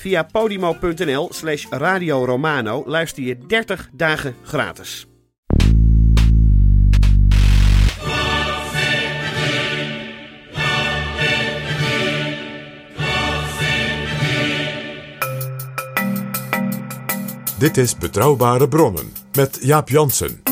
Via podimo.nl slash Radio Romano luister je 30 dagen gratis. Dit is Betrouwbare Bronnen met Jaap Jansen.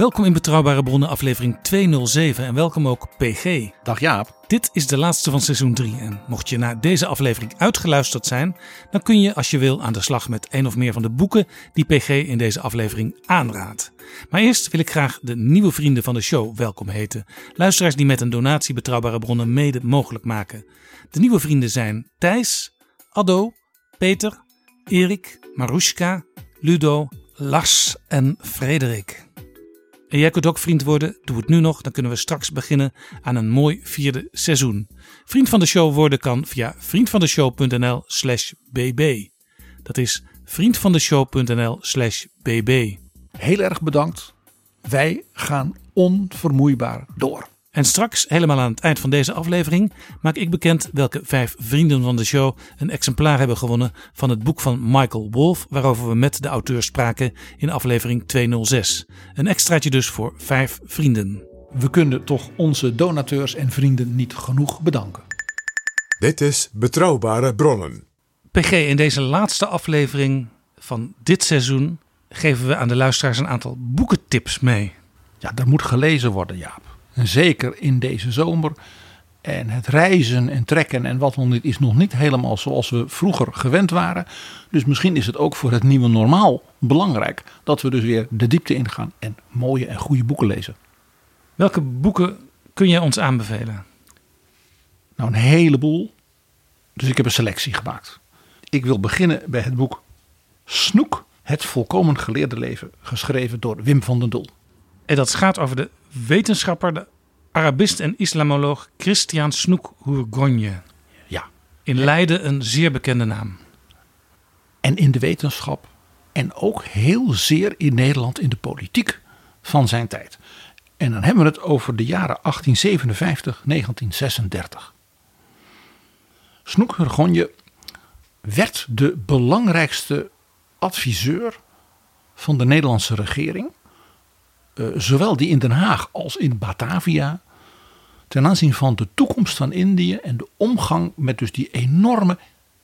Welkom in Betrouwbare Bronnen aflevering 207 en welkom ook PG. Dag Jaap. Dit is de laatste van seizoen 3 en mocht je na deze aflevering uitgeluisterd zijn, dan kun je als je wil aan de slag met een of meer van de boeken die PG in deze aflevering aanraadt. Maar eerst wil ik graag de nieuwe vrienden van de show welkom heten. Luisteraars die met een donatie Betrouwbare Bronnen mede mogelijk maken. De nieuwe vrienden zijn Thijs, Addo, Peter, Erik, Marushka, Ludo, Lars en Frederik. En jij kunt ook vriend worden. Doe het nu nog, dan kunnen we straks beginnen aan een mooi vierde seizoen. Vriend van de show worden kan via vriendvandeshow.nl slash bb. Dat is vriendvandeshow.nl slash bb. Heel erg bedankt. Wij gaan onvermoeibaar door. En straks, helemaal aan het eind van deze aflevering, maak ik bekend welke vijf vrienden van de show een exemplaar hebben gewonnen van het boek van Michael Wolff, waarover we met de auteur spraken in aflevering 206. Een extraatje dus voor vijf vrienden. We kunnen toch onze donateurs en vrienden niet genoeg bedanken. Dit is Betrouwbare Bronnen. PG, in deze laatste aflevering van dit seizoen geven we aan de luisteraars een aantal boekentips mee. Ja, er moet gelezen worden, Jaap. En zeker in deze zomer. En het reizen en trekken en wat dan niet is nog niet helemaal zoals we vroeger gewend waren. Dus misschien is het ook voor het nieuwe normaal belangrijk dat we dus weer de diepte ingaan en mooie en goede boeken lezen. Welke boeken kun jij ons aanbevelen? Nou, een heleboel. Dus ik heb een selectie gemaakt. Ik wil beginnen bij het boek Snoek, het volkomen geleerde leven, geschreven door Wim van den Doel. En dat gaat over de wetenschapper, de Arabist en islamoloog Christian Snoek Hurgonje. Ja, In Leiden een zeer bekende naam. en in de wetenschap en ook heel zeer in Nederland in de politiek van zijn tijd. En dan hebben we het over de jaren 1857-1936. Snoek Hurgonje werd de belangrijkste adviseur van de Nederlandse regering, eh, zowel die in Den Haag als in Batavia, ten aanzien van de toekomst van Indië en de omgang met dus die enorme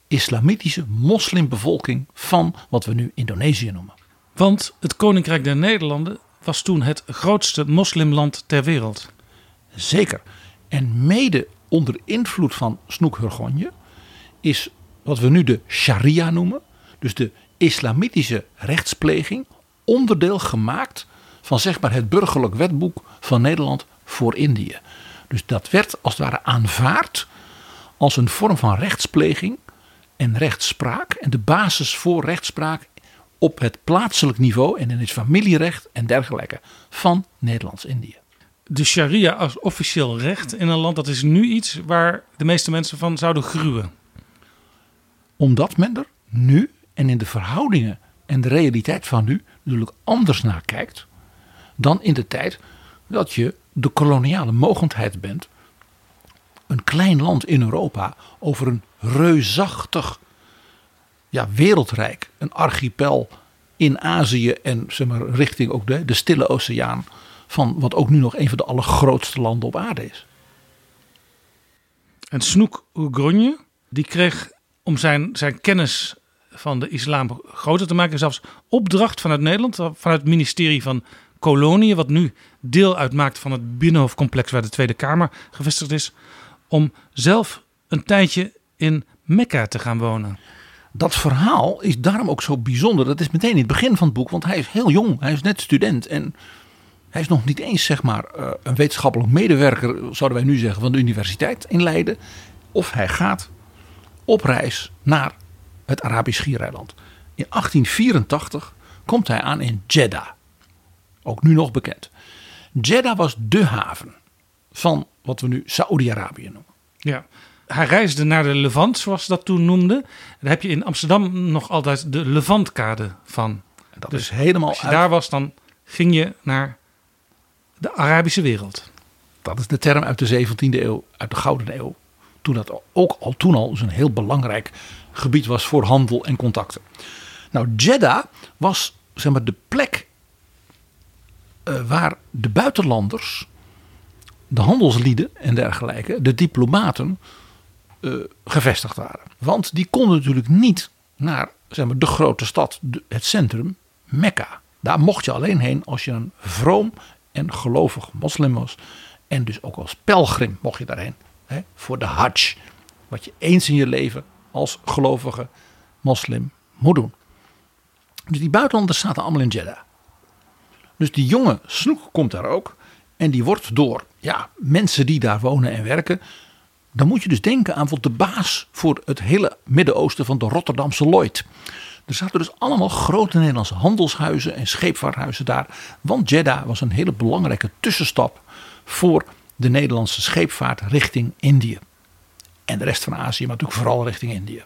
islamitische moslimbevolking van wat we nu Indonesië noemen. Want het Koninkrijk der Nederlanden was toen het grootste moslimland ter wereld. Zeker. En mede onder invloed van Snoek Hurgonje is wat we nu de sharia noemen, dus de islamitische rechtspleging, onderdeel gemaakt van zeg maar het burgerlijk wetboek van Nederland voor Indië. Dus dat werd als het ware aanvaard als een vorm van rechtspleging en rechtspraak en de basis voor rechtspraak op het plaatselijk niveau en in het familierecht en dergelijke van Nederlands-Indië. De sharia als officieel recht in een land, dat is nu iets waar de meeste mensen van zouden gruwen. Omdat men er nu en in de verhoudingen en de realiteit van nu natuurlijk anders naar kijkt dan in de tijd dat je de koloniale mogendheid bent. Een klein land in Europa over een reusachtig ja, wereldrijk, een archipel in Azië en zeg maar, richting ook de, de Stille Oceaan. Van wat ook nu nog een van de allergrootste landen op aarde is. En Snoek Oegronje, die kreeg om zijn, zijn kennis van de islam groter te maken, zelfs opdracht vanuit Nederland, vanuit het ministerie van Koloniën, wat nu deel uitmaakt van het Binnenhofcomplex waar de Tweede Kamer gevestigd is, om zelf een tijdje in Mekka te gaan wonen. Dat verhaal is daarom ook zo bijzonder. Dat is meteen in het begin van het boek, want hij is heel jong, hij is net student en hij is nog niet eens zeg maar eh, een wetenschappelijk medewerker, zouden wij nu zeggen, van de universiteit in Leiden. Of hij gaat op reis naar het Arabisch Schiereiland. In 1884 komt hij aan in Jeddah. Ook nu nog bekend. Jeddah was de haven van wat we nu Saoedi-Arabië noemen. Ja, hij reisde naar de Levant, zoals ze dat toen noemden. Daar heb je in Amsterdam nog altijd de Levantkade van. Dat dus is helemaal als je daar was, dan ging je naar de Arabische wereld. Dat is de term uit de 17e eeuw, uit de Gouden Eeuw. Toen dat ook al toen al een heel belangrijk gebied was voor handel en contacten. Nou, Jeddah was zeg maar, de plek waar de buitenlanders, de handelslieden en dergelijke, de diplomaten, uh, gevestigd waren. Want die konden natuurlijk niet naar zeg maar, de grote stad, het centrum, Mekka. Daar mocht je alleen heen als je een vroom en gelovig moslim was. En dus ook als pelgrim mocht je daarheen. Hè, voor de hajj. Wat je eens in je leven als gelovige moslim moet doen. Dus die buitenlanders zaten allemaal in Jeddah. Dus die jonge Snoek komt daar ook. En die wordt door ja, mensen die daar wonen en werken. Dan moet je dus denken aan de baas voor het hele Midden-Oosten van de Rotterdamse Lloyd. Er zaten dus allemaal grote Nederlandse handelshuizen en scheepvaarthuizen daar. Want Jeddah was een hele belangrijke tussenstap voor de Nederlandse scheepvaart richting Indië. En de rest van Azië, maar natuurlijk vooral richting Indië.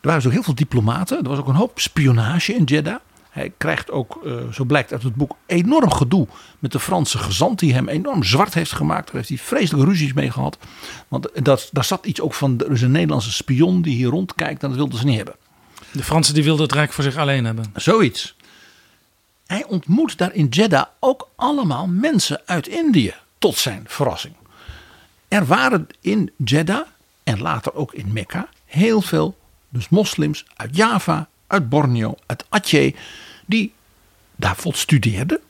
Er waren dus ook heel veel diplomaten. Er was ook een hoop spionage in Jeddah. Hij krijgt ook, eh, zo blijkt uit het boek, enorm gedoe met de Franse gezant die hem enorm zwart heeft gemaakt. Daar heeft hij vreselijke ruzies mee gehad. Want dat, daar zat iets ook van, er is een Nederlandse spion die hier rondkijkt en dat wilden ze niet hebben. De Fransen die wilden het Rijk voor zich alleen hebben. Zoiets. Hij ontmoet daar in Jeddah ook allemaal mensen uit Indië, tot zijn verrassing. Er waren in Jeddah en later ook in Mekka heel veel dus moslims uit Java, uit Borneo, uit Aceh, die daar studeerden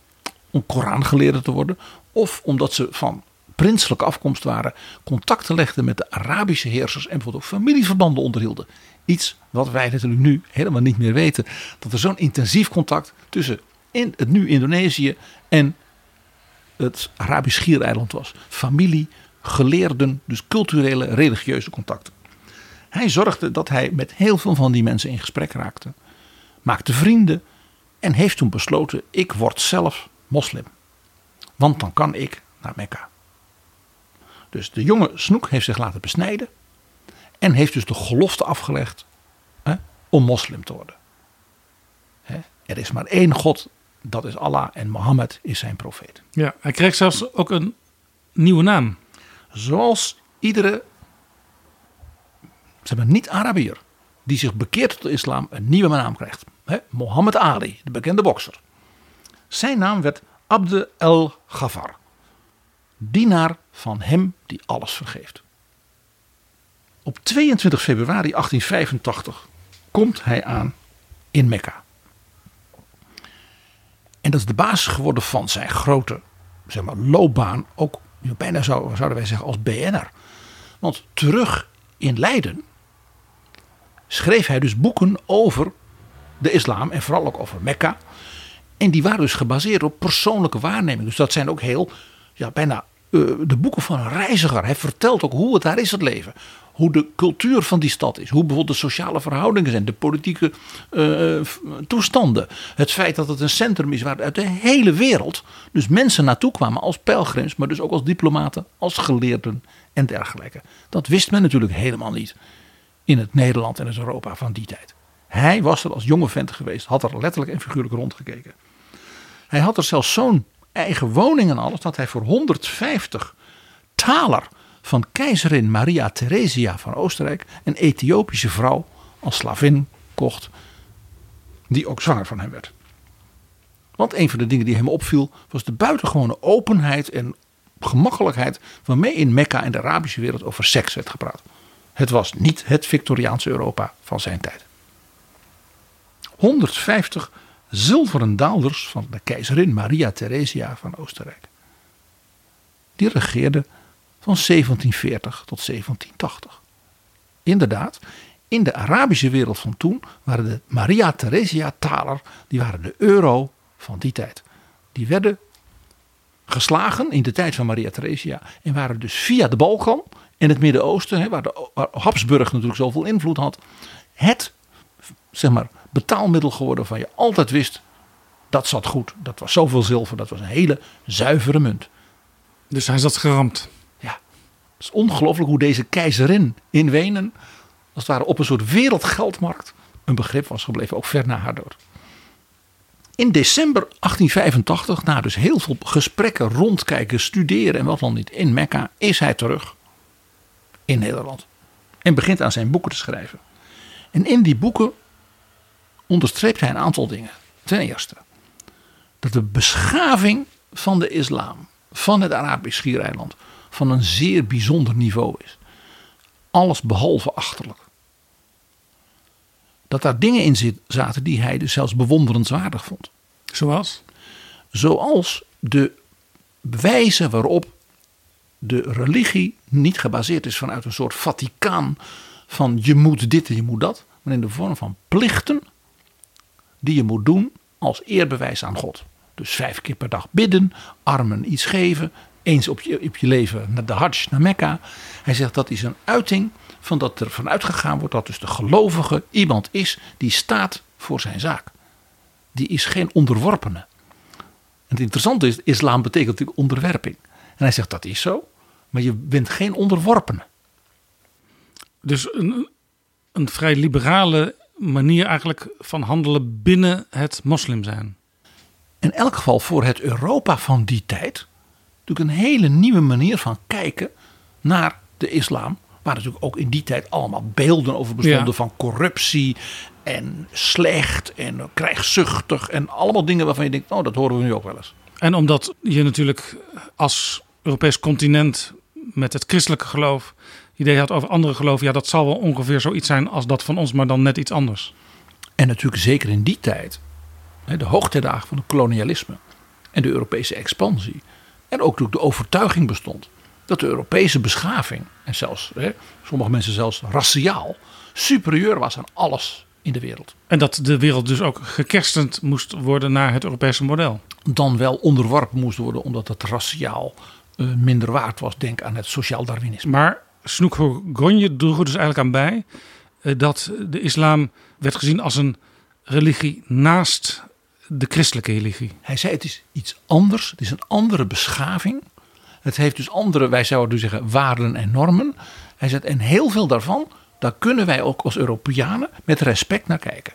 om Korangeleerden te worden, of omdat ze van prinselijke afkomst waren, contacten legden met de Arabische heersers en bijvoorbeeld ook familieverbanden onderhielden. Iets wat wij natuurlijk nu helemaal niet meer weten. Dat er zo'n intensief contact tussen in het nu Indonesië en het Arabisch Schiereiland was. Familie, geleerden, dus culturele, religieuze contacten. Hij zorgde dat hij met heel veel van die mensen in gesprek raakte, maakte vrienden en heeft toen besloten: ik word zelf moslim. Want dan kan ik naar Mekka. Dus de jonge Snoek heeft zich laten besnijden en heeft dus de gelofte afgelegd hè, om moslim te worden. Hè, er is maar één God, dat is Allah en Mohammed is zijn profeet. Ja, hij kreeg zelfs ook een nieuwe naam. Zoals iedere zeg maar, niet-Arabier die zich bekeert tot de islam een nieuwe naam krijgt. Mohammed Ali, de bekende bokser. Zijn naam werd Abd el Ghafar. Dienaar van hem die alles vergeeft. Op 22 februari 1885 komt hij aan in Mekka. En dat is de basis geworden van zijn grote zeg maar, loopbaan. Ook bijna zou, zouden wij zeggen als BN'er. Want terug in Leiden schreef hij dus boeken over de islam en vooral ook over Mekka. En die waren dus gebaseerd op persoonlijke waarnemingen. Dus dat zijn ook heel, ja, bijna uh, de boeken van een reiziger. Hij vertelt ook hoe het daar is, het leven. Hoe de cultuur van die stad is. Hoe bijvoorbeeld de sociale verhoudingen zijn. De politieke uh, toestanden. Het feit dat het een centrum is waar uit de hele wereld dus mensen naartoe kwamen als pelgrims. Maar dus ook als diplomaten, als geleerden en dergelijke. Dat wist men natuurlijk helemaal niet in het Nederland en het Europa van die tijd. Hij was er als jonge vent geweest, had er letterlijk en figuurlijk rondgekeken. Hij had er zelfs zo'n eigen woning en alles dat hij voor 150 taler van keizerin Maria Theresia van Oostenrijk, een Ethiopische vrouw, als slavin kocht die ook zwanger van hem werd. Want een van de dingen die hem opviel was de buitengewone openheid en gemakkelijkheid waarmee in Mekka en de Arabische wereld over seks werd gepraat. Het was niet het Victoriaanse Europa van zijn tijd. 150 zilveren daalders van de keizerin Maria Theresia van Oostenrijk. Die regeerde van 1740 tot 1780. Inderdaad, in de Arabische wereld van toen waren de Maria Theresia taler, die waren de euro van die tijd. Die werden geslagen in de tijd van Maria Theresia en waren dus via de Balkan en het Midden-Oosten, waar, waar Habsburg natuurlijk zoveel invloed had, het zeg maar, betaalmiddel geworden van je altijd wist dat zat goed. Dat was zoveel zilver, dat was een hele zuivere munt. Dus hij zat geramd. Ja, het is ongelooflijk hoe deze keizerin in Wenen, als het ware op een soort wereldgeldmarkt, een begrip was gebleven, ook ver na haar dood. In december 1885, na dus heel veel gesprekken, rondkijken, studeren en wat dan niet in Mekka, is hij terug in Nederland. En begint aan zijn boeken te schrijven. En in die boeken onderstreept hij een aantal dingen. Ten eerste, dat de beschaving van de islam, van het Arabisch schiereiland, van een zeer bijzonder niveau is. Alles behalve achterlijk. Dat daar dingen in zaten die hij dus zelfs bewonderenswaardig vond. Zoals? Zoals de wijze waarop de religie niet gebaseerd is vanuit een soort Vaticaan van je moet dit en je moet dat, maar in de vorm van plichten die je moet doen als eerbewijs aan God. Dus vijf keer per dag bidden, armen iets geven, eens op je, je leven naar de Hajj, naar Mekka. Hij zegt dat is een uiting van dat er vanuit gegaan wordt dat dus de gelovige iemand is die staat voor zijn zaak. Die is geen onderworpene. En het interessante is, islam betekent natuurlijk onderwerping. En hij zegt dat is zo, maar je bent geen onderworpene. Dus een, een vrij liberale manier eigenlijk van handelen binnen het moslim zijn. In elk geval voor het Europa van die tijd. Natuurlijk een hele nieuwe manier van kijken naar de islam. Waar natuurlijk ook in die tijd allemaal beelden over bestonden van corruptie en slecht en krijgszuchtig. En allemaal dingen waarvan je denkt, oh dat horen we nu ook wel eens. En omdat je natuurlijk als Europees continent met het christelijke geloof idee had over andere geloven, ja, dat zal wel ongeveer zoiets zijn als dat van ons, maar dan net iets anders. En natuurlijk zeker in die tijd, de hoogtijdagen van het kolonialisme en de Europese expansie. En ook de overtuiging bestond dat de Europese beschaving, en zelfs hè, sommige mensen zelfs raciaal, superieur was aan alles in de wereld. En dat de wereld dus ook gekerstend moest worden naar het Europese model. Dan wel onderworpen moest worden omdat het raciaal uh, minder waard was. Denk aan het sociaal darwinisme. Maar Snoek Gonje droeg er dus eigenlijk aan bij uh, dat de islam werd gezien als een religie naast de christelijke religie. Hij zei het is iets anders, het is een andere beschaving. Het heeft dus andere, wij zouden dus zeggen, waarden en normen. Hij zegt, en heel veel daarvan, daar kunnen wij ook als Europeanen met respect naar kijken.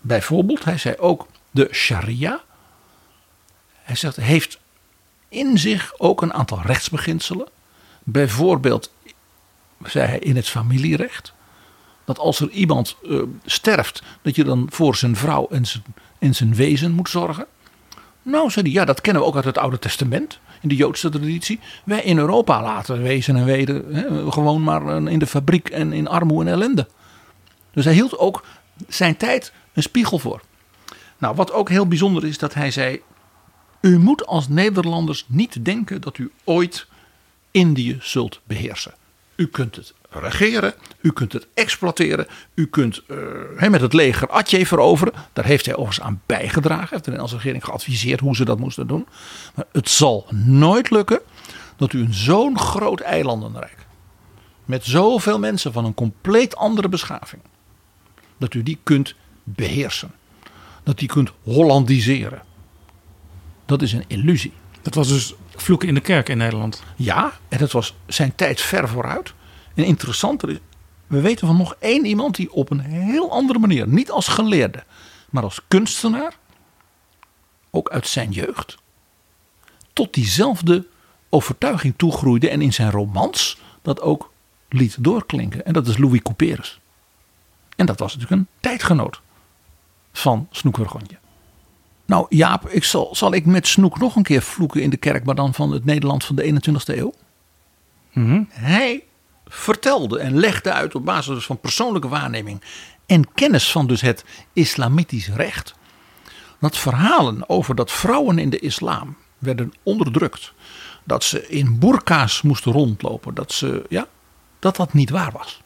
Bijvoorbeeld, hij zei ook de sharia. Hij zegt, heeft in zich ook een aantal rechtsbeginselen. Bijvoorbeeld, zei hij, in het familierecht. Dat als er iemand uh, sterft, dat je dan voor zijn vrouw en zijn, en zijn wezen moet zorgen. Nou, zei hij, ja, dat kennen we ook uit het Oude Testament. In de Joodse traditie. Wij in Europa laten wezen en weden hè, gewoon maar in de fabriek en in armoede en ellende. Dus hij hield ook zijn tijd een spiegel voor. Nou, wat ook heel bijzonder is, dat hij zei: U moet als Nederlanders niet denken dat u ooit Indië zult beheersen. U kunt het regeren, u kunt het exploiteren, u kunt uh, met het leger Atje veroveren. Daar heeft hij overigens aan bijgedragen, heeft de Nederlandse regering geadviseerd hoe ze dat moesten doen. Maar het zal nooit lukken dat u een zo'n groot eilandenrijk, met zoveel mensen van een compleet andere beschaving, dat u die kunt beheersen. Dat die kunt hollandiseren. Dat is een illusie. Dat was dus vloeken in de kerk in Nederland. Ja, en dat was zijn tijd ver vooruit. En interessanter is, we weten van nog één iemand die op een heel andere manier, niet als geleerde, maar als kunstenaar, ook uit zijn jeugd, tot diezelfde overtuiging toegroeide en in zijn romans dat ook liet doorklinken. En dat is Louis Couperus. En dat was natuurlijk een tijdgenoot van Snoek Hurgonje. Nou Jaap, ik zal, zal ik met Snoek nog een keer vloeken in de kerk, maar dan van het Nederland van de 21ste eeuw? Mhm. Hij vertelde en legde uit op basis dus van persoonlijke waarneming en kennis van dus het islamitisch recht. Dat verhalen over dat vrouwen in de islam werden onderdrukt. Dat ze in burka's moesten rondlopen. Dat, ze, ja, dat dat niet waar was.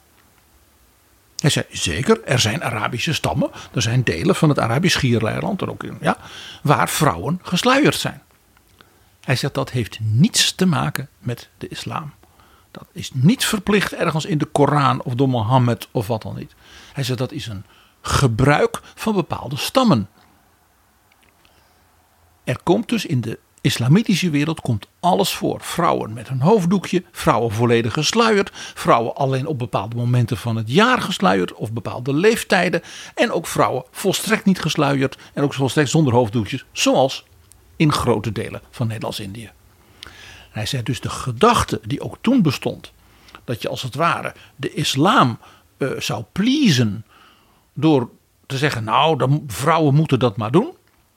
Hij zei, zeker, er zijn Arabische stammen. Er zijn delen van het Arabisch Schiereiland. Er ook in, ja, waar vrouwen gesluierd zijn. Hij zegt, dat heeft niets te maken met de islam. Dat is niet verplicht ergens in de Koran of door Mohammed of wat dan niet. Hij zegt dat is een gebruik van bepaalde stammen. Er komt dus in de islamitische wereld komt alles voor. Vrouwen met een hoofddoekje, vrouwen volledig gesluierd, vrouwen alleen op bepaalde momenten van het jaar gesluierd of bepaalde leeftijden. En ook vrouwen volstrekt niet gesluierd en ook volstrekt zonder hoofddoekjes, zoals in grote delen van Nederlands-Indië. Hij zei dus de gedachte die ook toen bestond, dat je als het ware de islam eh, zou pleasen door te zeggen, nou, vrouwen moeten dat maar doen.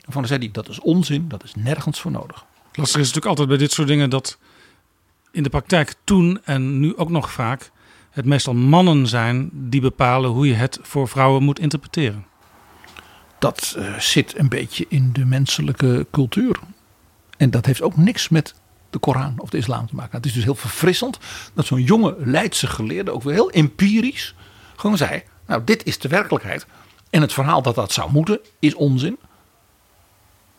Van zei hij, dat is onzin, dat is nergens voor nodig. Lastig is natuurlijk altijd bij dit soort dingen dat in de praktijk toen en nu ook nog vaak het meestal mannen zijn die bepalen hoe je het voor vrouwen moet interpreteren. Dat uh, zit een beetje in de menselijke cultuur. En dat heeft ook niks met de Koran of de islam te maken. Het is dus heel verfrissend dat zo'n jonge Leidse geleerde ook weer heel empirisch gewoon zei: Nou, dit is de werkelijkheid. En het verhaal dat dat zou moeten is onzin.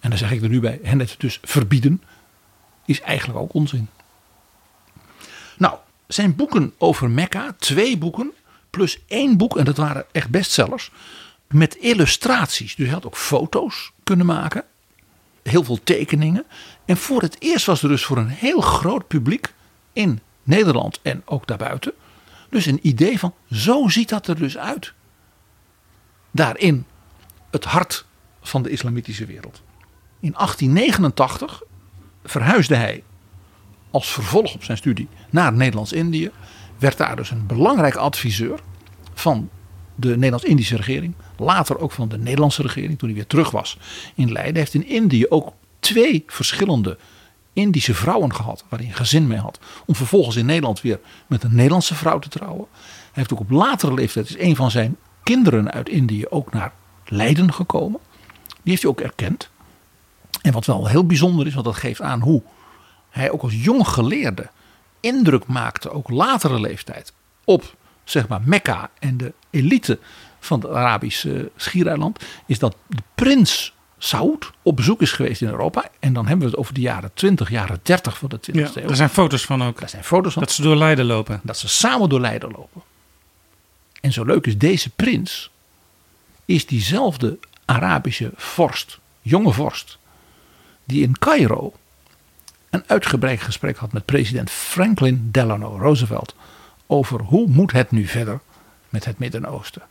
En dan zeg ik er nu bij: en het dus verbieden is eigenlijk ook onzin. Nou, zijn boeken over Mekka, twee boeken, plus één boek, en dat waren echt bestsellers, met illustraties. Dus hij had ook foto's kunnen maken heel veel tekeningen. En voor het eerst was er dus voor een heel groot publiek in Nederland en ook daarbuiten. Dus een idee van zo ziet dat er dus uit. Daarin het hart van de islamitische wereld. In 1889 verhuisde hij als vervolg op zijn studie naar Nederlands-Indië. Werd daar dus een belangrijke adviseur van de Nederlands-Indische regering. Later ook van de Nederlandse regering toen hij weer terug was in Leiden. Heeft in Indië ook twee verschillende Indische vrouwen gehad. Waar hij een gezin mee had. Om vervolgens in Nederland weer met een Nederlandse vrouw te trouwen. Hij heeft ook op latere leeftijd is een van zijn kinderen uit Indië ook naar Leiden gekomen. Die heeft hij ook erkend. En wat wel heel bijzonder is, want dat geeft aan hoe hij ook als jong geleerde indruk maakte, ook latere leeftijd, op zeg maar Mekka en de elite van het Arabische schiereiland, is dat de prins Saud op bezoek is geweest in Europa. En dan hebben we het over de jaren 20, jaren 30 van de 20e ja, eeuw. Er zijn foto's van ook. Daar zijn foto's van. Dat ze door Leiden lopen. Dat ze samen door Leiden lopen. En zo leuk is, deze prins is diezelfde Arabische vorst, jonge vorst, die in Cairo een uitgebreid gesprek had met president Franklin Delano Roosevelt over hoe moet het nu verder met het Midden-Oosten.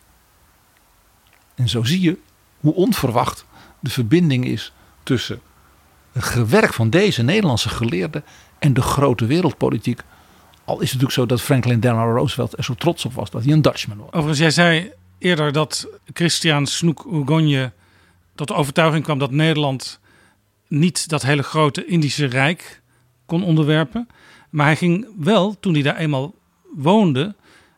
En zo zie je hoe onverwacht de verbinding is tussen het gewerk van deze Nederlandse geleerden en de grote wereldpolitiek. Al is het natuurlijk zo dat Franklin Delano Roosevelt er zo trots op was dat hij een Dutchman was. Overigens, jij zei eerder dat Christian Snoek Oegonje tot de overtuiging kwam dat Nederland niet dat hele grote Indische Rijk kon onderwerpen. Maar hij ging wel, toen hij daar eenmaal woonde,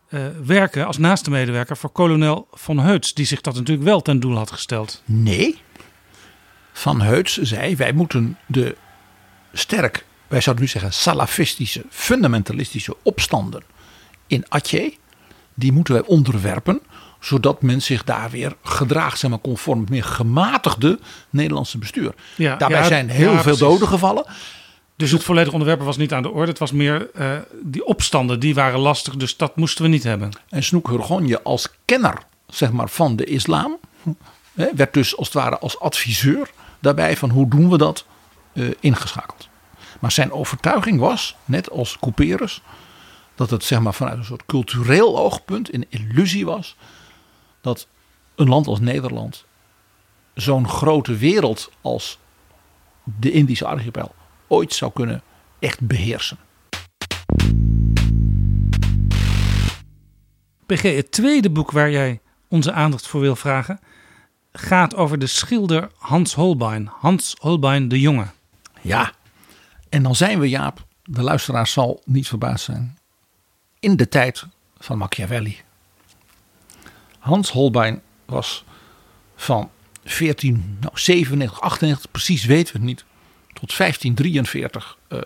uh, werken als naaste medewerker voor kolonel Van Heuts, die zich dat natuurlijk wel ten doel had gesteld. Nee. Van Heuts zei: wij moeten de sterk, wij zouden nu zeggen, salafistische, fundamentalistische opstanden in Aceh, die moeten wij onderwerpen zodat men zich daar weer gedraagt, zeg maar, conform het meer gematigde Nederlandse bestuur. Ja, Daarbij ja, zijn heel ja, veel doden gevallen. Dus het volledige onderwerpen was niet aan de orde. Het was meer uh, die opstanden, die waren lastig. Dus dat moesten we niet hebben. En Snoek Hurgonje als kenner zeg maar, van de islam... Hè, werd dus als het ware als adviseur daarbij van hoe doen we dat uh, ingeschakeld. Maar zijn overtuiging was, net als Couperus... dat het zeg maar, vanuit een soort cultureel oogpunt een illusie was... dat een land als Nederland zo'n grote wereld als de Indische archipel ooit zou kunnen echt beheersen. PG, het tweede boek waar jij onze aandacht voor wil vragen gaat over de schilder Hans Holbein. Hans Holbein de Jonge. Ja, en dan zijn we Jaap, de luisteraar zal niet verbaasd zijn, in de tijd van Machiavelli. Hans Holbein was van 1497, 98, precies weten we het niet, tot 1543. eh,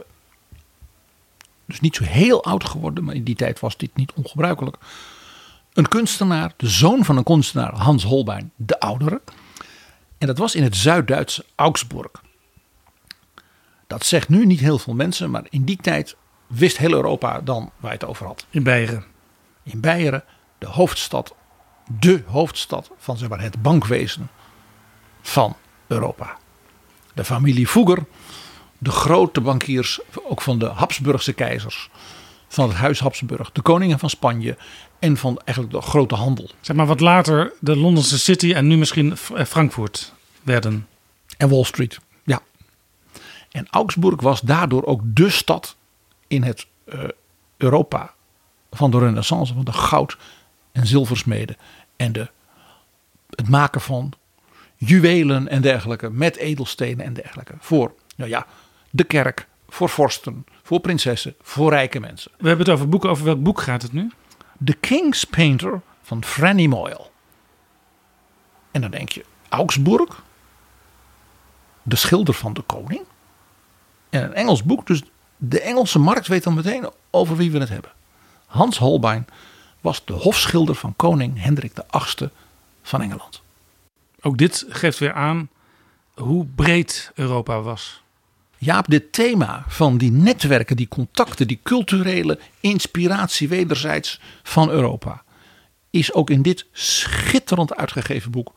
dus niet zo heel oud geworden, maar in die tijd was dit niet ongebruikelijk. Een kunstenaar, de zoon van een kunstenaar, Hans Holbein, de oudere. En dat was in het Zuid-Duitse Augsburg. Dat zegt nu niet heel veel mensen, maar in die tijd wist heel Europa dan waar je het over had. In Beieren. In Beieren, de hoofdstad, de hoofdstad van zeg maar, het bankwezen van Europa. De familie Fugger, de grote bankiers, ook van de Habsburgse keizers, van het huis Habsburg, de koningen van Spanje en van eigenlijk de grote handel. Zeg maar wat later de Londense City en nu misschien eh, Frankfurt werden. En Wall Street. Ja. En Augsburg was daardoor ook de stad in het eh, Europa van de Renaissance, van de goud- en zilversmeden en de, het maken van juwelen en dergelijke met edelstenen en dergelijke voor, nou ja, de kerk, voor vorsten, voor prinsessen, voor rijke mensen. We hebben het over boeken. Over welk boek gaat het nu? The King's Painter van Franny Moyle. En dan denk je, Augsburg, de schilder van de koning. En een Engels boek, dus de Engelse markt weet dan meteen over wie we het hebben. Hans Holbein was de hofschilder van koning Hendrik VIII van Engeland. Ook dit geeft weer aan hoe breed Europa was. Jaap, dit thema van die netwerken, die contacten, die culturele inspiratie wederzijds van Europa, is ook in dit schitterend uitgegeven boek.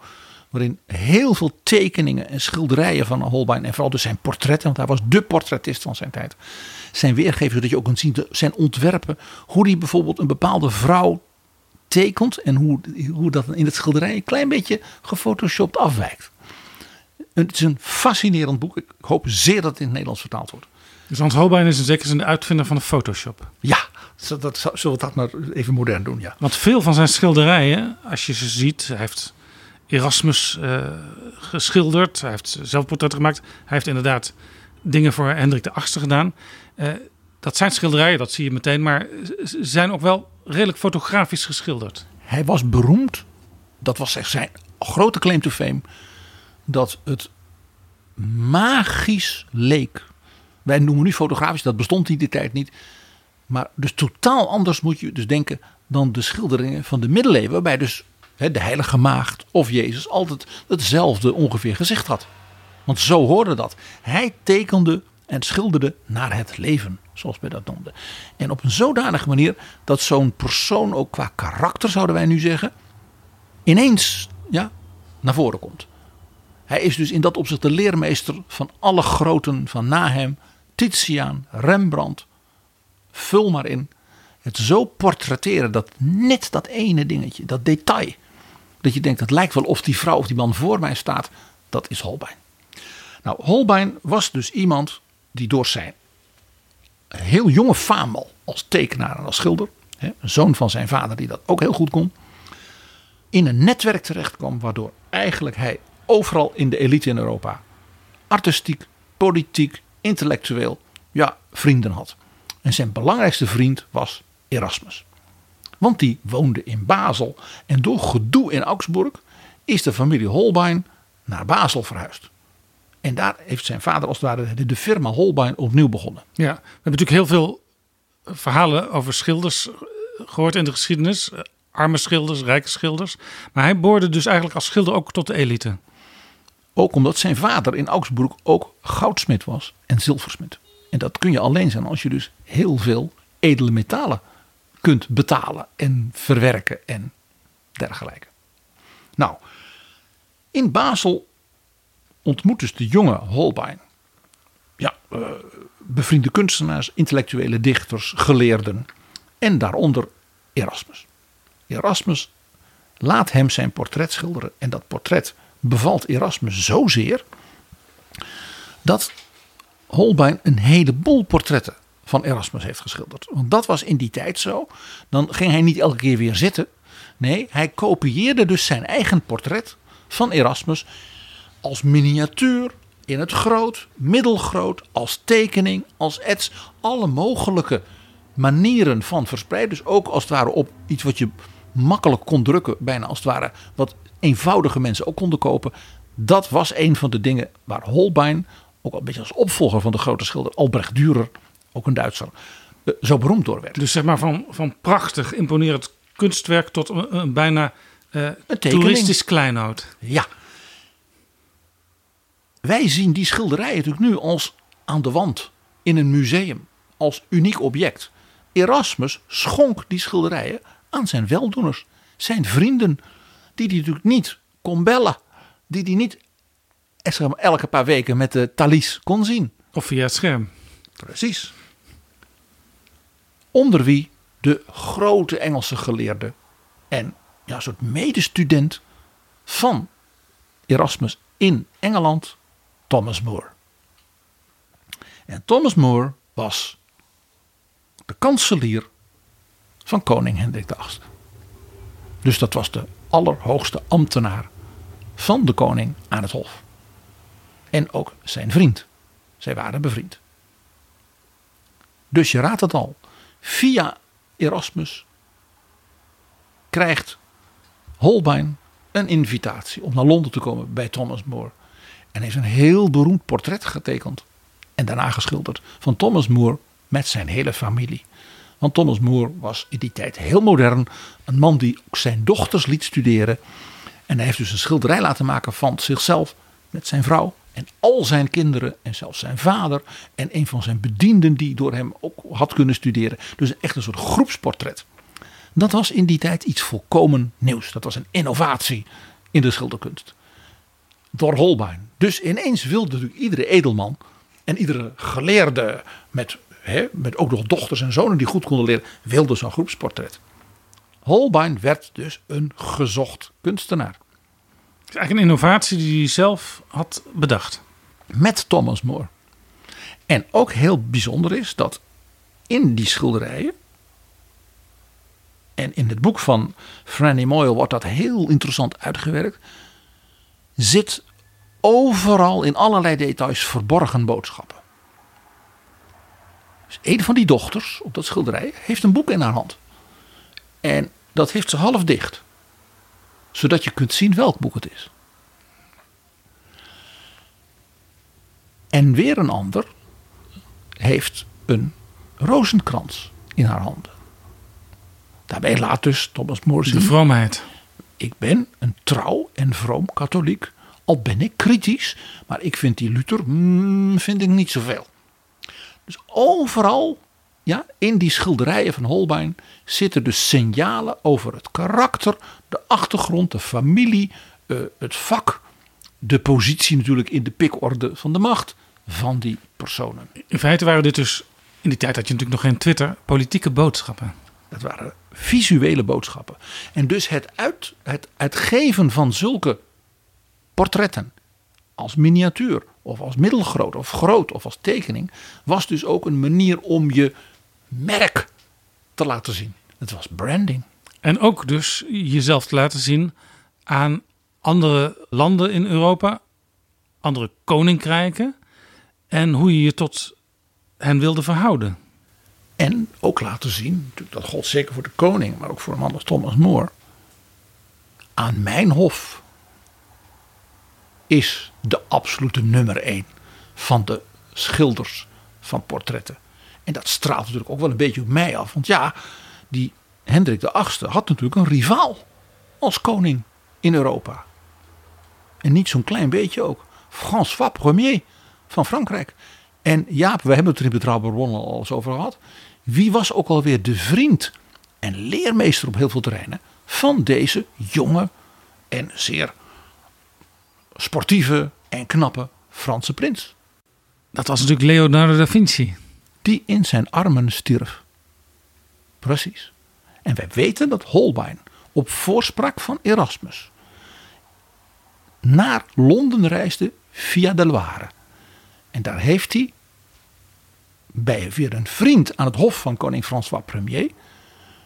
Waarin heel veel tekeningen en schilderijen van Holbein, en vooral dus zijn portretten, want hij was de portretist van zijn tijd, zijn weergegeven zodat je ook kunt zien zijn ontwerpen. Hoe hij bijvoorbeeld een bepaalde vrouw tekent en hoe, hoe dat in het schilderij een klein beetje gefotoshopt afwijkt. Het is een fascinerend boek. Ik hoop zeer dat het in het Nederlands vertaald wordt. Dus Hans Holbein is in zekere zin de uitvinder van de Photoshop. Ja, dat, zullen we dat maar even modern doen, ja. Want veel van zijn schilderijen, als je ze ziet, hij heeft Erasmus eh, geschilderd, hij heeft zelfportretten gemaakt, hij heeft inderdaad dingen voor Hendrik VIII gedaan. Eh, dat zijn schilderijen, dat zie je meteen, maar ze zijn ook wel redelijk fotografisch geschilderd. Hij was beroemd, dat was echt zijn grote claim to fame, dat het magisch leek. Wij noemen nu fotografisch, dat bestond in die tijd niet. Maar dus totaal anders moet je dus denken dan de schilderingen van de middeleeuwen. Waarbij dus de heilige maagd of Jezus altijd hetzelfde ongeveer gezicht had. Want zo hoorde dat. Hij tekende en schilderde naar het leven, zoals wij dat noemden. En op een zodanige manier dat zo'n persoon ook qua karakter, zouden wij nu zeggen, ineens ja, naar voren komt. Hij is dus in dat opzicht de leermeester van alle groten van na hem. Titiaan, Rembrandt, vul maar in. Het zo portretteren, dat net dat ene dingetje, dat detail. Dat je denkt, het lijkt wel of die vrouw of die man voor mij staat. Dat is Holbein. Nou, Holbein was dus iemand die door zijn heel jonge faam al als tekenaar en als schilder. Hè, een zoon van zijn vader die dat ook heel goed kon. In een netwerk terecht kwam waardoor eigenlijk hij overal in de elite in Europa artistiek, politiek, intellectueel, ja, vrienden had. En zijn belangrijkste vriend was Erasmus. Want die woonde in Basel. En door gedoe in Augsburg is de familie Holbein naar Basel verhuisd. En daar heeft zijn vader als het ware de- firma Holbein opnieuw begonnen. Ja, we hebben natuurlijk heel veel verhalen over schilders eh, gehoord in de geschiedenis. Eh, Arme schilders, rijke schilders. Maar hij behoorde dus eigenlijk als schilder ook tot de elite. Ook omdat zijn vader in Augsburg ook goudsmid was en zilversmid. En dat kun je alleen zijn als je dus heel veel edele metalen kunt betalen en verwerken en dergelijke. Nou, in Basel ontmoet dus de jonge Holbein ja, eh, bevriende kunstenaars, intellectuele dichters, geleerden en daaronder Erasmus. Erasmus laat hem zijn portret schilderen en dat portret bevalt Erasmus zozeer dat Holbein een heleboel portretten van Erasmus heeft geschilderd. Want dat was in die tijd zo. Dan ging hij niet elke keer weer zitten. Nee, hij kopieerde dus zijn eigen portret van Erasmus als miniatuur, in het groot, middelgroot, als tekening, als ets. Alle mogelijke manieren van verspreiden. Dus ook als het ware op iets wat je makkelijk kon drukken, bijna als het ware wat eenvoudige mensen ook konden kopen. Dat was een van de dingen waar Holbein, ook al een beetje als opvolger van de grote schilder Albrecht Dürer, ook een Duitser, eh, zo beroemd door werd. Dus zeg maar van, van prachtig, imponerend kunstwerk tot een, een bijna uh, Een tekening. toeristisch kleinoud. Ja. Wij zien die schilderijen natuurlijk nu als aan de wand in een museum, als uniek object. Erasmus schonk die schilderijen aan zijn weldoeners, zijn vrienden, die hij natuurlijk niet kon bellen, die hij niet eh, zeg maar, elke paar weken met de Thalys kon zien. Of via het scherm. Precies. Onder wie de grote Engelse geleerde en ja, een soort medestudent van Erasmus in Engeland, Thomas More. En Thomas More was de kanselier van koning Hendrik VIII. Dus dat was de allerhoogste ambtenaar van de koning aan het hof. En ook zijn vriend. Zij waren bevriend. Dus je raadt het al. Via Erasmus krijgt Holbein een invitatie om naar Londen te komen bij Thomas More. En heeft een heel beroemd portret getekend en daarna geschilderd van Thomas More met zijn hele familie. Want Thomas More was in die tijd heel modern. Een man die ook zijn dochters liet studeren. En hij heeft dus een schilderij laten maken van zichzelf met zijn vrouw. En al zijn kinderen en zelfs zijn vader. En een van zijn bedienden die door hem ook had kunnen studeren. Dus echt een soort groepsportret. Dat was in die tijd iets volkomen nieuws. Dat was een innovatie in de schilderkunst. Door Holbein. Dus ineens wilde natuurlijk iedere edelman en iedere geleerde met, hè, met ook nog dochters en zonen die goed konden leren, wilde zo'n groepsportret. Holbein werd dus een gezocht kunstenaar. Is eigenlijk een innovatie die hij zelf had bedacht. Met Thomas More. En ook heel bijzonder is dat in die schilderijen. En in het boek van Franny Moyle wordt dat heel interessant uitgewerkt. Zit overal in allerlei details verborgen boodschappen. Dus een van die dochters op dat schilderij heeft een boek in haar hand. En dat heeft ze half dicht. Zodat je kunt zien welk boek het is. En weer een ander heeft een rozenkrans in haar handen. Daarbij laat dus Thomas More zien. De vroomheid. Ik ben een trouw en vroom katholiek. Al ben ik kritisch, maar ik vind die Luther mm, vind ik niet zoveel. Dus overal ja, in die schilderijen van Holbein zitten dus signalen over het karakter, de achtergrond, de familie, eh, het vak, de positie natuurlijk in de pikorde van de macht van die personen. In feite waren dit dus, in die tijd had je natuurlijk nog geen Twitter, politieke boodschappen. Dat waren visuele boodschappen. En dus het, uit, het uitgeven van zulke portretten als miniatuur of als middelgroot of groot of als tekening was dus ook een manier om je merk te laten zien. Het was branding. En ook dus jezelf te laten zien aan andere landen in Europa, andere koninkrijken en hoe je je tot hen wilde verhouden. En ook laten zien, natuurlijk dat gold zeker voor de koning, maar ook voor een man als Thomas More. Aan mijn hof is de absolute nummer één van de schilders van portretten. En dat straalt natuurlijk ook wel een beetje op mij af. Want ja, die Hendrik de VIII had natuurlijk een rivaal als koning in Europa. En niet zo'n klein beetje ook. François Ier van Frankrijk. En Jaap, we hebben het er in Betrouwbaar Bronnen al eens over gehad. Wie was ook alweer de vriend en leermeester op heel veel terreinen van deze jonge en zeer sportieve en knappe Franse prins. Dat was natuurlijk Leonardo da Vinci. Die in zijn armen stierf. Precies. En wij weten dat Holbein op voorspraak van Erasmus naar Londen reisde via de Loire. En daar heeft hij bij weer een vriend aan het hof van koning François Ier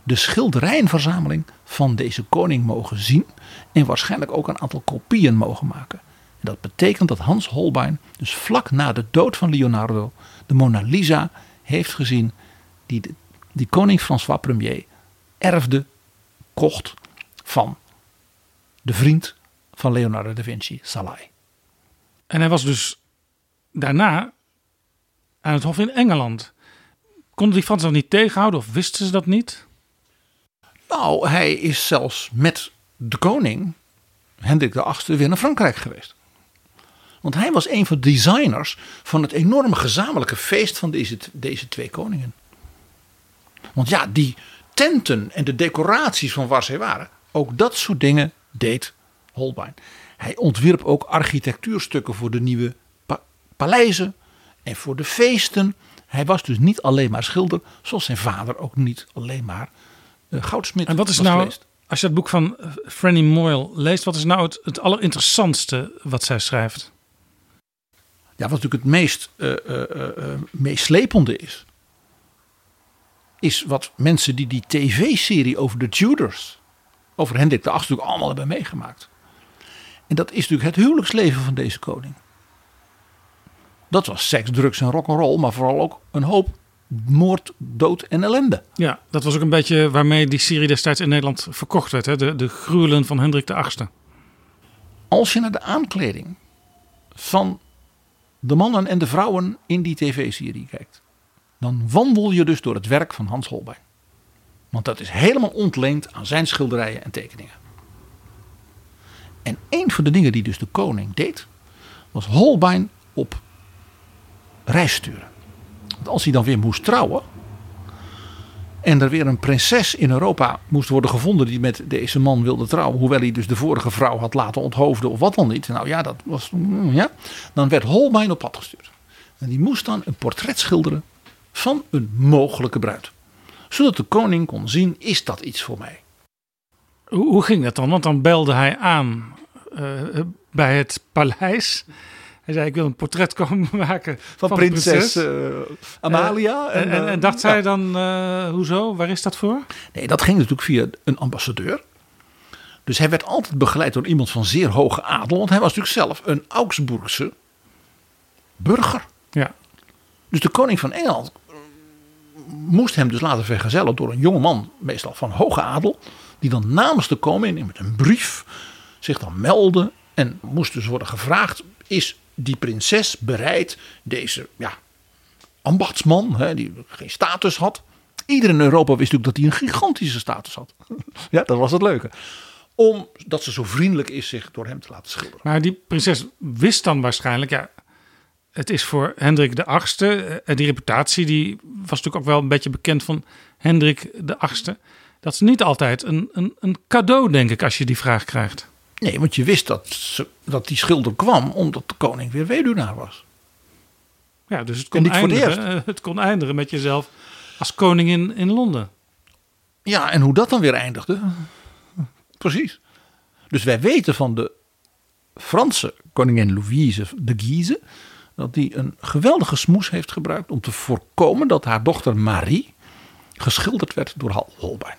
de schilderijenverzameling van deze koning mogen zien. En waarschijnlijk ook een aantal kopieën mogen maken. En dat betekent dat Hans Holbein, dus vlak na de dood van Leonardo, de Mona Lisa heeft gezien. Die, de, die koning François Premier erfde, kocht van de vriend van Leonardo da Vinci, Salai. En hij was dus daarna aan het Hof in Engeland. Konden die Fransen dat niet tegenhouden of wisten ze dat niet? Nou, hij is zelfs met de koning, Hendrik VIII, weer naar Frankrijk geweest. Want hij was een van de designers van het enorme gezamenlijke feest van deze, deze twee koningen. Want ja, die tenten en de decoraties van waar zij waren, ook dat soort dingen deed Holbein. Hij ontwierp ook architectuurstukken voor de nieuwe paleizen en voor de feesten. Hij was dus niet alleen maar schilder, zoals zijn vader ook niet alleen maar uh, goudsmid En wat is nou, geweest. als je het boek van Franny Moyle leest, wat is nou het, het allerinteressantste wat zij schrijft? Ja, wat natuurlijk het meest uh, uh, meeslepende is, is wat mensen die die tv-serie over de Tudors, over Hendrik de VIII, natuurlijk allemaal hebben meegemaakt. En dat is natuurlijk het huwelijksleven van deze koning. Dat was seks, drugs en rock'n'roll, maar vooral ook een hoop moord, dood en ellende. Ja, dat was ook een beetje waarmee die serie destijds in Nederland verkocht werd. Hè? De, de gruwelen van Hendrik VIII. Als je naar de aankleding van de mannen en de vrouwen in die tv-serie kijkt, dan wandel je dus door het werk van Hans Holbein. Want dat is helemaal ontleend aan zijn schilderijen en tekeningen. En een van de dingen die dus de koning deed, was Holbein op reis sturen. Want als hij dan weer moest trouwen. En er weer een prinses in Europa moest worden gevonden die met deze man wilde trouwen. Hoewel hij dus de vorige vrouw had laten onthoofden of wat dan niet. Nou ja, dat was. Ja. Dan werd Holbein op pad gestuurd. En die moest dan een portret schilderen van een mogelijke bruid. Zodat de koning kon zien: is dat iets voor mij? Hoe, ging dat dan? Want dan belde hij aan uh, bij het paleis. Hij zei: Ik wil een portret komen maken van, van prinses, de uh, Amalia. En, en, en, dacht ja. zij dan: hoezo? Waar is dat voor? Nee, dat ging natuurlijk via een ambassadeur. Dus hij werd altijd begeleid door iemand van zeer hoge adel. Want hij was natuurlijk zelf een Augsburgse burger. Ja. Dus de koning van Engeland moest hem dus laten vergezellen door een jonge man, meestal van hoge adel, die dan namens de koning met een brief zich dan meldde en moest dus worden gevraagd: is die prinses bereid deze ja, ambachtsman, hè, die geen status had. Iedereen in Europa wist natuurlijk dat hij een gigantische status had. ja, dat was het leuke. Omdat ze zo vriendelijk is zich door hem te laten schilderen. Maar die prinses wist dan waarschijnlijk, ja, het is voor Hendrik de Achtste. En die reputatie die was natuurlijk ook wel een beetje bekend van Hendrik de Achtste. Dat is niet altijd een, een, een cadeau, denk ik, als je die vraag krijgt. Nee, want je wist dat, ze, dat die schilder kwam omdat de koning weer weduwnaar was. Ja, dus het kon, eindigen, voor het, het kon eindigen met jezelf als koningin in Londen. Ja, en hoe dat dan weer eindigde. Precies. Dus wij weten van de Franse koningin Louise de Guise dat die een geweldige smoes heeft gebruikt om te voorkomen dat haar dochter Marie geschilderd werd door Holbein.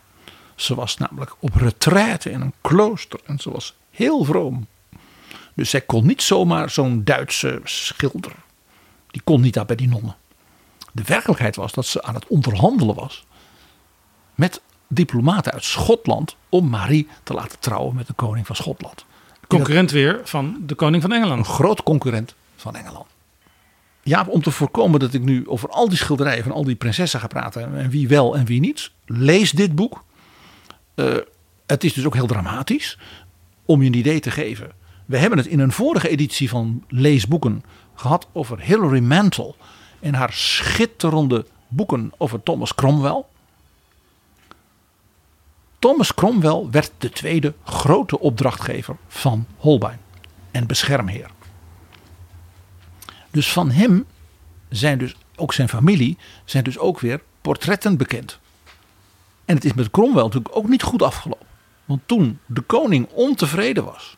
Ze was namelijk op retraite in een klooster en ze was heel vroom. Dus zij kon niet zomaar zo'n Duitse schilder. Die kon niet daar bij die nonnen. De werkelijkheid was dat ze aan het onderhandelen was met diplomaten uit Schotland om Marie te laten trouwen met de koning van Schotland. Concurrent weer van de koning van Engeland. Een groot concurrent van Engeland. Ja, om te voorkomen dat ik nu over al die schilderijen van al die prinsessen ga praten en wie wel en wie niet, lees dit boek. Uh, het is dus ook heel dramatisch om je een idee te geven. We hebben het in een vorige editie van Leesboeken gehad over Hilary Mantel en haar schitterende boeken over Thomas Cromwell. Thomas Cromwell werd de tweede grote opdrachtgever van Holbein en beschermheer. Dus van hem zijn dus ook zijn familie zijn dus ook weer portretten bekend. En het is met Cromwell natuurlijk ook niet goed afgelopen. Want toen de koning ontevreden was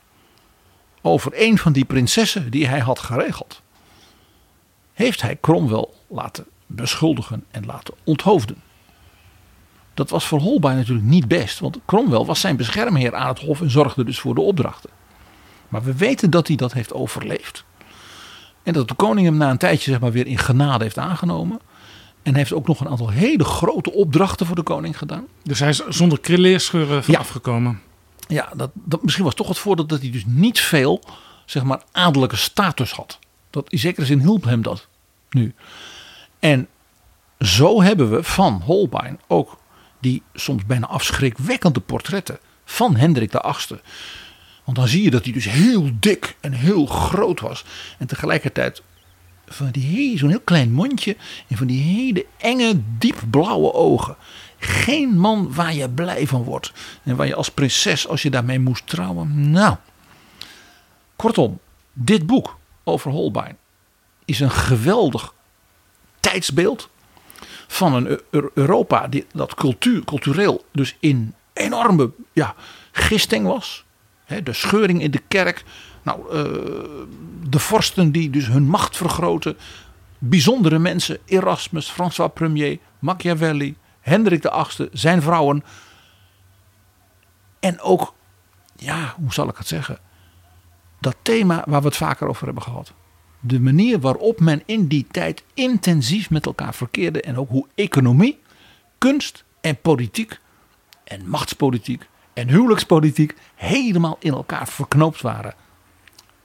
over een van die prinsessen die hij had geregeld, heeft hij Cromwell laten beschuldigen en laten onthoofden. Dat was voor Holbein natuurlijk niet best. Want Cromwell was zijn beschermheer aan het hof en zorgde dus voor de opdrachten. Maar we weten dat hij dat heeft overleefd. En dat de koning hem na een tijdje zeg maar, weer in genade heeft aangenomen. En heeft ook nog een aantal hele grote opdrachten voor de koning gedaan. Dus hij is zonder krilleerscheuren van Ja. afgekomen. Ja, dat, dat, misschien was toch het voordeel dat hij dus niet veel zeg maar, adellijke status had. Dat, in zekere zin hielp hem dat nu. En zo hebben we van Holbein ook die soms bijna afschrikwekkende portretten van Hendrik VIII. Want dan zie je dat hij dus heel dik en heel groot was. En tegelijkertijd van die zo'n heel klein mondje en van die hele enge, diep blauwe ogen. Geen man waar je blij van wordt. En waar je als prinses, als je daarmee moest trouwen. Nou, kortom, dit boek over Holbein is een geweldig tijdsbeeld van een Eu- Eu- Europa die, dat cultuur, cultureel dus in enorme ja, gisting was. De scheuring in de kerk. Nou, eh, de vorsten die dus hun macht vergroten. Bijzondere mensen, Erasmus, François Premier, Machiavelli, Hendrik VIII, zijn vrouwen. En ook, ja, hoe zal ik het zeggen? Dat thema waar we het vaker over hebben gehad. De manier waarop men in die tijd intensief met elkaar verkeerde. En ook hoe economie, kunst en politiek en machtspolitiek en huwelijkspolitiek helemaal in elkaar verknoopt waren.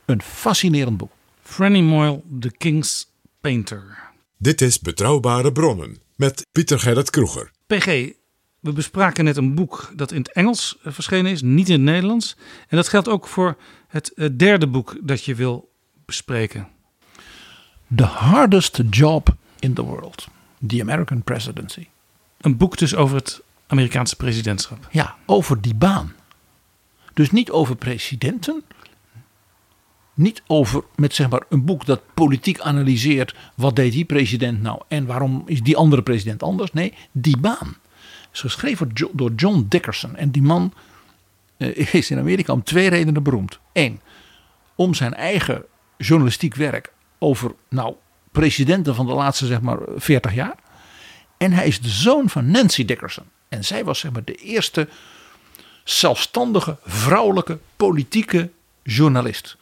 Een fascinerend boek. Franny Moyle, The King's Painter. Dit is Betrouwbare Bronnen met Pieter Gerrit Kroeger. PG, we bespraken net een boek dat in het Engels eh, verschenen is, niet in het Nederlands. En dat geldt ook voor het eh, derde boek dat je wil bespreken. The hardest job in the world. The American Presidency. Een boek dus over het Amerikaanse presidentschap. Ja, over die baan. Dus niet over presidenten. Niet over met zeg maar een boek dat politiek analyseert. Wat deed die president nou en waarom is die andere president anders? Nee, die baan. Is geschreven door Jo- door John Dickerson. En die man eh, is in Amerika om twee redenen beroemd. Eén, om zijn eigen journalistiek werk over nou, presidenten van de laatste zeg maar 40 jaar. En hij is de zoon van Nancy Dickerson. En zij was zeg maar de eerste zelfstandige vrouwelijke politieke journalist.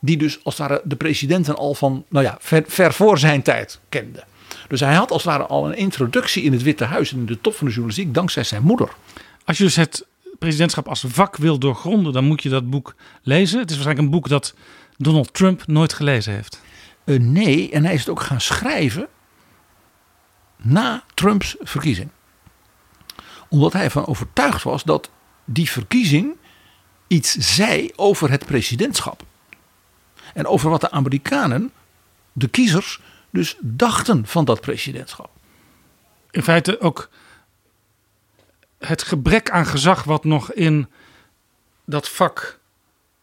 Die dus als het ware de presidenten al van, nou ja, ver, ver voor zijn tijd kende. Dus hij had als het ware al een introductie in het Witte Huis en in de top van de journalistiek dankzij zijn moeder. Als je dus het presidentschap als vak wil doorgronden, dan moet je dat boek lezen. Het is waarschijnlijk een boek dat Donald Trump nooit gelezen heeft. Eh, nee, en hij is het ook gaan schrijven na Trumps verkiezing. Omdat hij ervan overtuigd was dat die verkiezing iets zei over het presidentschap. En over wat de Amerikanen, de kiezers, dus dachten van dat presidentschap. In feite ook het gebrek aan gezag wat nog in dat vak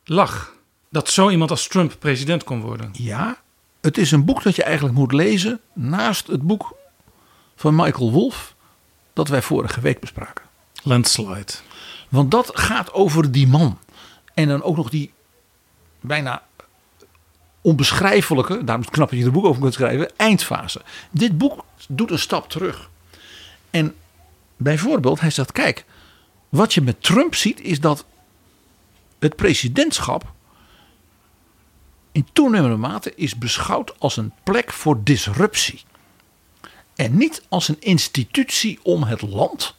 lag. Dat zo iemand als Trump president kon worden. Ja, het is een boek dat je eigenlijk moet lezen naast het boek van Michael Wolff dat wij vorige week bespraken. Landslide. Want dat gaat over die man. En dan ook nog die bijna onbeschrijfelijke, daarom knap dat je er boek over kunt schrijven, eindfase. Dit boek doet een stap terug. En bijvoorbeeld, hij zegt, kijk, wat je met Trump ziet is dat het presidentschap in toenemende mate is beschouwd als een plek voor disruptie. En niet als een institutie om het land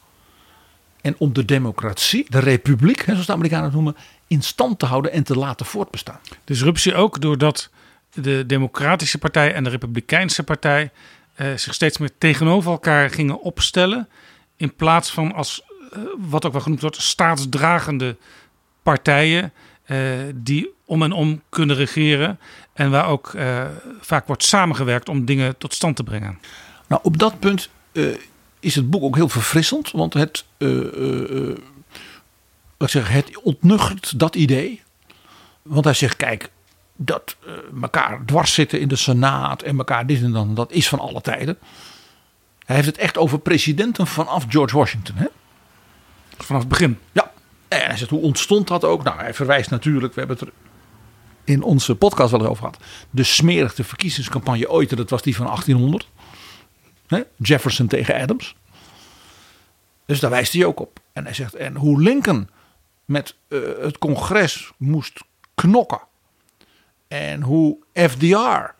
en om de democratie, de republiek, zoals de Amerikanen het noemen, in stand te houden en te laten voortbestaan. Disruptie ook doordat de Democratische Partij en de Republikeinse Partij eh, zich steeds meer tegenover elkaar gingen opstellen. In plaats van als, eh, wat ook wel genoemd wordt, staatsdragende partijen. eh, die om en om kunnen regeren. En waar ook eh, vaak wordt samengewerkt om dingen tot stand te brengen. Nou, op dat punt eh, is het boek ook heel verfrissend, want het, eh, eh, eh, laat ik zeggen, het ontnuchtert dat idee. Want hij zegt, kijk, dat eh, elkaar dwars zitten in de Senaat en elkaar dit en dan, dat is van alle tijden. Hij heeft het echt over presidenten vanaf George Washington. Hè? Vanaf het begin. Ja, en hij zegt hoe ontstond dat ook? Nou, hij verwijst natuurlijk, we hebben het er in onze podcast wel eens over gehad. De smerigste verkiezingscampagne ooit, en dat was die van 1800. Hè? Jefferson tegen Adams. Dus daar wijst hij ook op. En hij zegt, en hoe Lincoln met eh, het congres moest knokken. En hoe FDR, en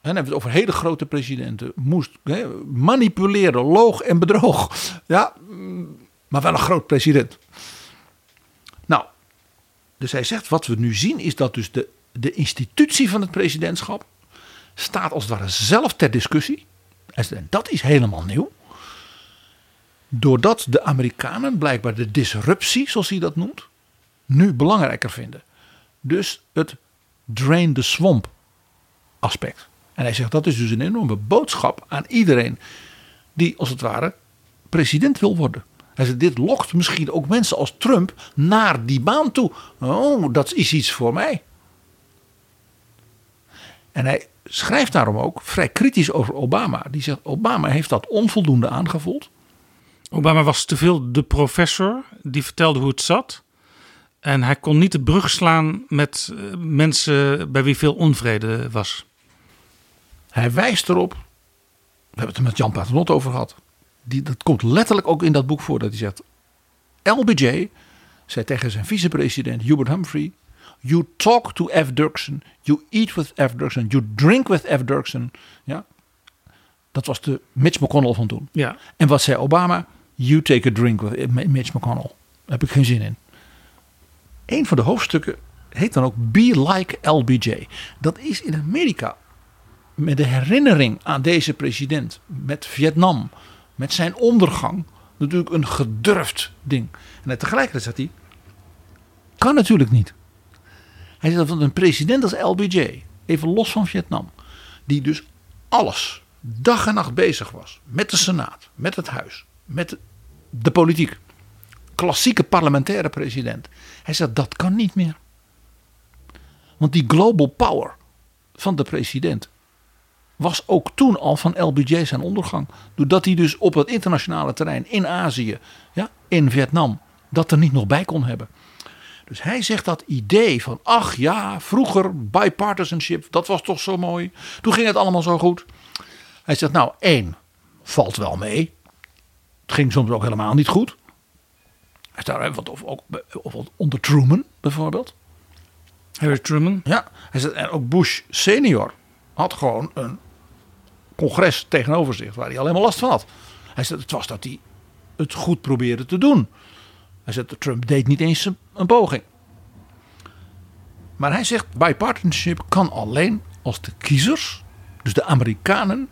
hebben we het over hele grote presidenten, moest manipuleren, loog en bedroog. Ja, maar wel een groot president. Nou, dus hij zegt, wat we nu zien is dat dus de, de institutie van het presidentschap staat als het ware zelf ter discussie. En dat is helemaal nieuw. Doordat de Amerikanen blijkbaar de disruptie, zoals hij dat noemt, nu belangrijker vinden. Dus het drain the swamp aspect. En hij zegt dat is dus een enorme boodschap aan iedereen die als het ware president wil worden. Hij zegt dit lokt misschien ook mensen als Trump naar die baan toe. Oh, dat is iets voor mij. En hij schrijft daarom ook vrij kritisch over Obama. Die zegt Obama heeft dat onvoldoende aangevoeld. Obama was te veel de professor die vertelde hoe het zat. En hij kon niet de brug slaan met eh, mensen bij wie veel onvrede was. Hij wijst erop, we hebben het er met Jan Paternot over gehad. Die, dat komt letterlijk ook in dat boek voor dat hij zegt. LBJ zei tegen zijn vicepresident Hubert Humphrey. You talk to F. Dirksen, you eat with F. Dirksen, you drink with F. Dirksen. Ja? Dat was de Mitch McConnell van toen. Ja. En wat zei Obama? You take a drink with Mitch McConnell. Daar heb ik geen zin in. Een van de hoofdstukken heet dan ook Be Like LBJ. Dat is in Amerika met de herinnering aan deze president, met Vietnam, met zijn ondergang, natuurlijk een gedurfd ding. En tegelijkertijd zegt hij, kan natuurlijk niet. Hij zegt dat een president als LBJ, even los van Vietnam, die dus alles dag en nacht bezig was met de Senaat, met het Huis, met de politiek. Klassieke parlementaire president. Hij zegt dat kan niet meer. Want die global power van de president was ook toen al van LBJ zijn ondergang. Doordat hij dus op het internationale terrein in Azië, ja, in Vietnam, dat er niet nog bij kon hebben. Dus hij zegt dat idee van, ach ja, vroeger bipartisanship, dat was toch zo mooi. Toen ging het allemaal zo goed. Hij zegt, nou één, valt wel mee. Het ging soms ook helemaal niet goed. Hij staat wat of, ook, of onder Truman bijvoorbeeld. Harry Truman. Ja, hij zegt, en ook Bush senior had gewoon een congres tegenover zich waar hij alleen maar last van had. Hij zei, het was dat hij het goed probeerde te doen. Hij zei, Trump deed niet eens een poging. Maar hij zegt, bipartisanship kan alleen als de kiezers, dus de Amerikanen,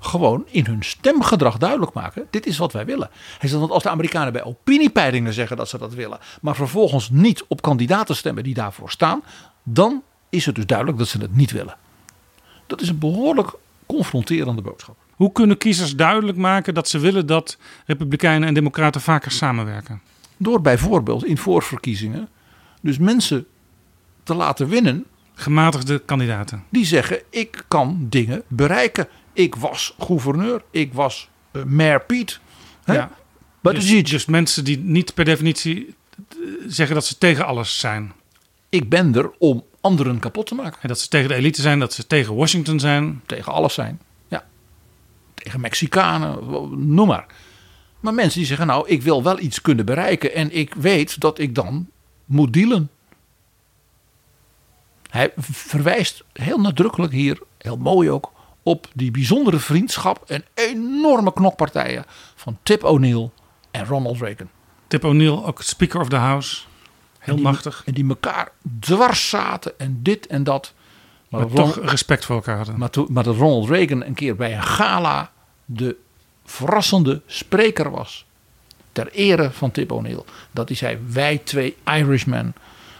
gewoon in hun stemgedrag duidelijk maken: dit is wat wij willen. Hij zegt dat als de Amerikanen bij opiniepeilingen zeggen dat ze dat willen, maar vervolgens niet op kandidaten stemmen die daarvoor staan, dan is het dus duidelijk dat ze het niet willen. Dat is een behoorlijk confronterende boodschap. Hoe kunnen kiezers duidelijk maken dat ze willen dat Republikeinen en Democraten vaker samenwerken? Door bijvoorbeeld in voorverkiezingen dus mensen te laten winnen. Gematigde kandidaten. Die zeggen: ik kan dingen bereiken. Ik was gouverneur, ik was uh, mayor Piet. Hè? Ja. Dus, dus mensen die niet per definitie eh, zeggen dat ze tegen alles zijn. Ik ben er om anderen kapot te maken. En dat ze tegen de elite zijn, dat ze tegen Washington zijn. Tegen alles zijn, ja. Tegen Mexicanen, noem maar. Maar mensen die zeggen, nou, ik wil wel iets kunnen bereiken en ik weet dat ik dan moet dealen. Hij verwijst heel nadrukkelijk hier, heel mooi ook, op die bijzondere vriendschap en enorme knokpartijen van Tip O'Neill en Ronald Reagan. Tip O'Neill, ook Speaker of the House. Heel en machtig. En die elkaar dwars zaten en dit en dat. Maar, toch respect voor elkaar hadden. Maar, maar dat Ronald Reagan een keer bij een gala de verrassende spreker was. Ter ere van Tip O'Neill. Dat hij zei, wij twee Irishmen,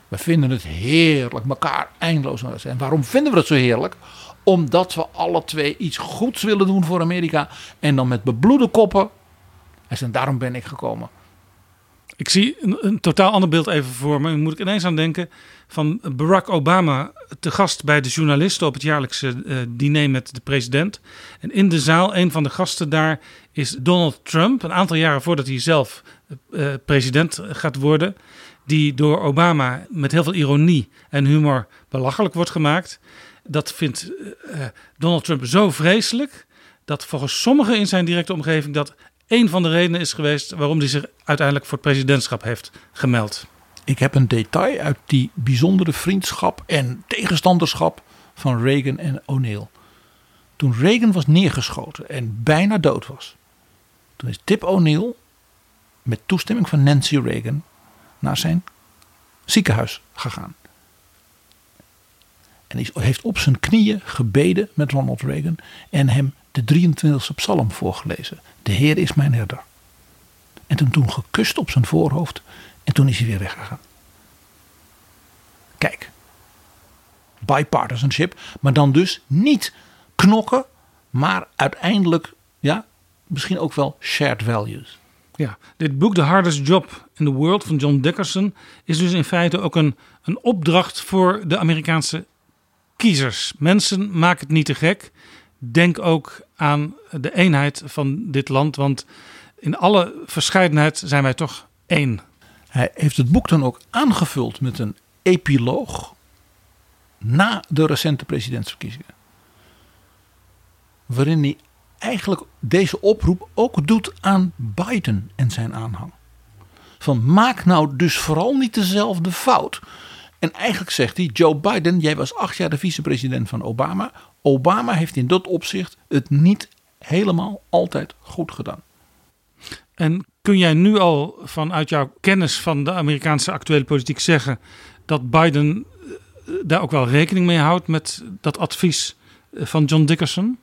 we vinden het heerlijk elkaar eindeloos. En waarom vinden we het zo heerlijk? Omdat we alle twee iets goeds willen doen voor Amerika. En dan met bebloede koppen. En daarom ben ik gekomen. Ik zie een, een, totaal ander beeld even voor me. Moet ik ineens aan denken van Barack Obama te gast bij de journalisten op het jaarlijkse uh, diner met de president. En in de zaal, een van de gasten daar is Donald Trump. Een aantal jaren voordat hij zelf uh, president gaat worden. Die door Obama met heel veel ironie en humor belachelijk wordt gemaakt. Dat vindt uh, Donald Trump zo vreselijk dat volgens sommigen in zijn directe omgeving dat een van de redenen is geweest waarom hij zich uiteindelijk voor het presidentschap heeft gemeld. Ik heb een detail uit die bijzondere vriendschap en tegenstanderschap van Reagan en O'Neill. Toen Reagan was neergeschoten en bijna dood was, toen is Tip O'Neill met toestemming van Nancy Reagan naar zijn ziekenhuis gegaan. En hij heeft op zijn knieën gebeden met Ronald Reagan en hem de 23e psalm voorgelezen. De Heer is mijn herder. En toen, toen gekust op zijn voorhoofd en toen is hij weer weggegaan. Kijk, bipartisanship, maar dan dus niet knokken, maar uiteindelijk, ja, misschien ook wel shared values. Ja, dit boek The Hardest Job in the World van John Dickerson is dus in feite ook een, een opdracht voor de Amerikaanse kiezers. Mensen, maak het niet te gek. Denk ook aan de eenheid van dit land, want in alle verscheidenheid zijn wij toch één. Hij heeft het boek dan ook aangevuld met een epiloog na de recente presidentsverkiezingen. Waarin hij eigenlijk deze oproep ook doet aan Biden en zijn aanhang. Van maak nou dus vooral niet dezelfde fout. En eigenlijk zegt hij: Joe Biden, jij was acht jaar de vicepresident van Obama. Obama heeft in dat opzicht het niet helemaal altijd goed gedaan. En kun jij nu al vanuit jouw kennis van de Amerikaanse actuele politiek zeggen dat Biden eh, daar ook wel rekening mee houdt met dat advies eh, van John Dickerson?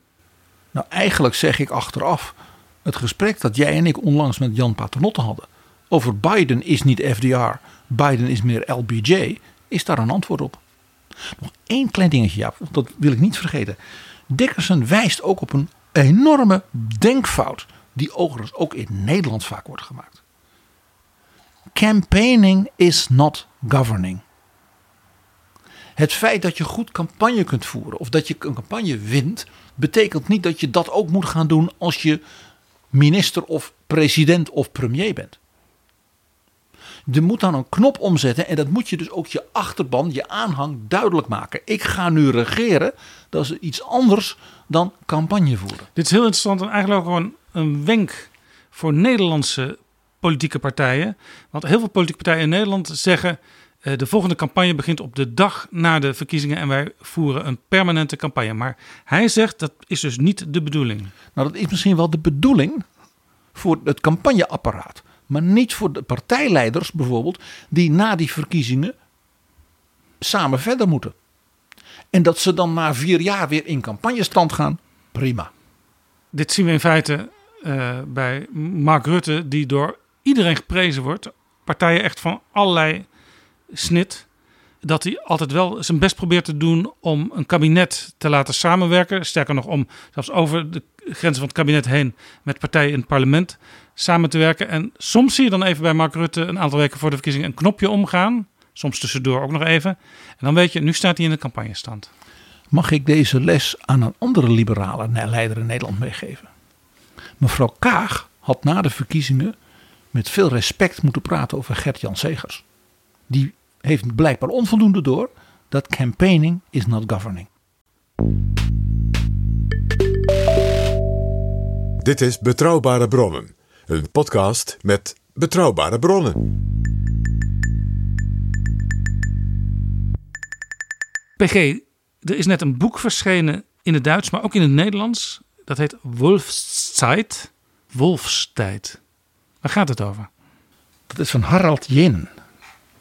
Nou, eigenlijk zeg ik achteraf het gesprek dat jij en ik onlangs met Jan Paternotte hadden over Biden is niet FDR, Biden is meer LBJ, is daar een antwoord op. Nog één klein dingetje, ja, dat wil ik niet vergeten. Dickerson wijst ook op een enorme denkfout die overigens ook in Nederland vaak wordt gemaakt. Campaigning is not governing. Het feit dat je goed campagne kunt voeren of dat je een campagne wint, betekent niet dat je dat ook moet gaan doen als je minister of president of premier bent. Je moet dan een knop omzetten en dat moet je dus ook je achterban, je aanhang duidelijk maken. Ik ga nu regeren, dat is iets anders dan campagne voeren. Dit is heel interessant en eigenlijk ook gewoon een wenk voor Nederlandse politieke partijen. Want heel veel politieke partijen in Nederland zeggen eh, de volgende campagne begint op de dag na de verkiezingen en wij voeren een permanente campagne. Maar hij zegt dat is dus niet de bedoeling. Nou, dat is misschien wel de bedoeling voor het campagneapparaat. Maar niet voor de partijleiders bijvoorbeeld, die na die verkiezingen samen verder moeten. En dat ze dan na vier jaar weer in campagnestand gaan, prima. Dit zien we in feite uh, bij Mark Rutte, die door iedereen geprezen wordt. Partijen echt van allerlei snit. Dat hij altijd wel zijn best probeert te doen om een kabinet te laten samenwerken. Sterker nog, om zelfs over de grenzen van het kabinet heen met partijen in het parlement samen te werken. En soms zie je dan even bij Mark Rutte een aantal weken voor de verkiezingen een knopje omgaan. Soms tussendoor ook nog even. En dan weet je, nu staat hij in de campagnestand. Mag ik deze les aan een andere liberale leider in Nederland meegeven? Mevrouw Kaag had na de verkiezingen met veel respect moeten praten over Gert-Jan Segers. Die heeft blijkbaar onvoldoende door dat campaigning is not governing. Dit is Betrouwbare Bronnen, een podcast met betrouwbare bronnen. PG, er is net een boek verschenen in het Duits, maar ook in het Nederlands. Dat heet Wolfszeit. Wolfstijd. Waar gaat het over? Dat is van Harald Jen.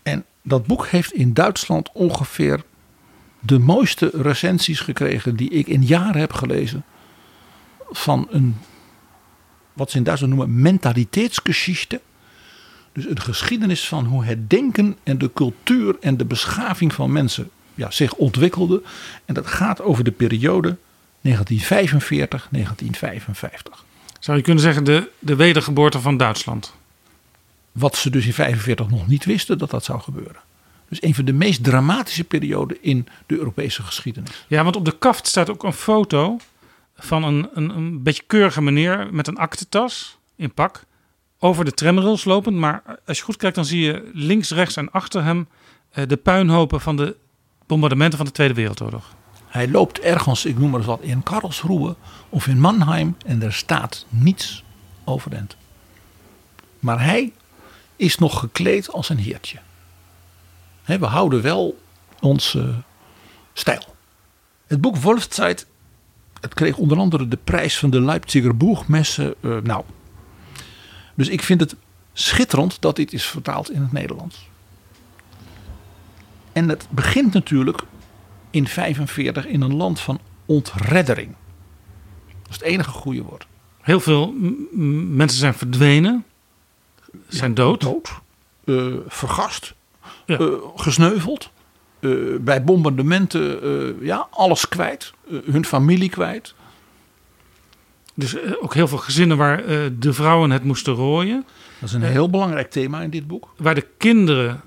En dat boek heeft in Duitsland ongeveer de mooiste recensies gekregen die ik in jaren heb gelezen. Van een, wat ze in Duitsland noemen, mentaliteitsgeschichte. Dus een geschiedenis van hoe het denken en de cultuur en de beschaving van mensen ja, zich ontwikkelde. En dat gaat over de periode 1945-1955. Zou je kunnen zeggen de, de wedergeboorte van Duitsland? Wat ze dus in 1945 nog niet wisten dat dat zou gebeuren. Dus een van de meest dramatische perioden in de Europese geschiedenis. Ja, want op de kaft staat ook een foto van een, een, een beetje keurige meneer met een aktentas in pak. Over de tramrails lopend. Maar als je goed kijkt, dan zie je links, rechts en achter hem eh, de puinhopen van de bombardementen van de Tweede Wereldoorlog. Hij loopt ergens, ik noem maar eens wat, in Karlsruhe of in Mannheim en er staat niets overend. Maar hij is nog gekleed als een heertje. We houden wel onze stijl. Het boek Wolfzeit, het kreeg onder andere de prijs van de Leipziger Boegmesse. eh, nou, dus ik vind het schitterend dat dit is vertaald in het Nederlands. En het begint natuurlijk in 45 in een land van ontreddering. Dat is het enige goede woord. Heel veel mensen zijn verdwenen, zijn dood. Dood, eh, vergast, Ja. eh, gesneuveld. Eh, bij bombardementen eh, ja, alles kwijt. eh, hun familie kwijt. Dus ook heel veel gezinnen waar de vrouwen het moesten rooien. Dat is een heel belangrijk thema in dit boek. Waar de kinderen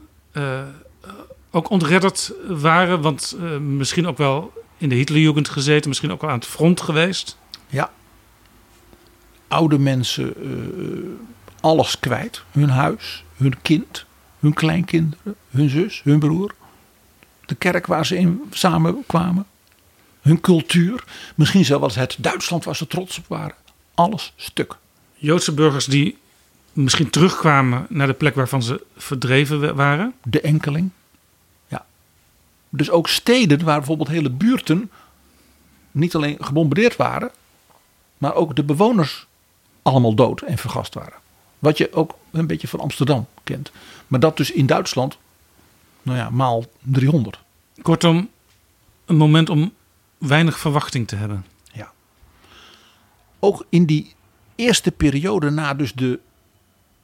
ook ontredderd waren. Want misschien ook wel in de Hitlerjugend gezeten. Misschien ook wel aan het front geweest. Ja. Oude mensen alles kwijt. Hun huis, hun kind, hun kleinkinderen, hun zus, hun broer. De kerk waar ze in samenkwamen. Hun cultuur. Misschien zelfs het Duitsland waar ze trots op waren. Alles stuk. Joodse burgers die misschien terugkwamen naar de plek waarvan ze verdreven wa- waren. De enkeling. Ja. Dus ook steden waar bijvoorbeeld hele buurten niet alleen gebombardeerd waren, maar ook de bewoners allemaal dood en vergast waren. Wat je ook een beetje van Amsterdam kent. Maar dat dus in Duitsland, nou ja, maal 300. Kortom, een moment om weinig verwachting te hebben. Ja. Ook in die eerste periode na dus de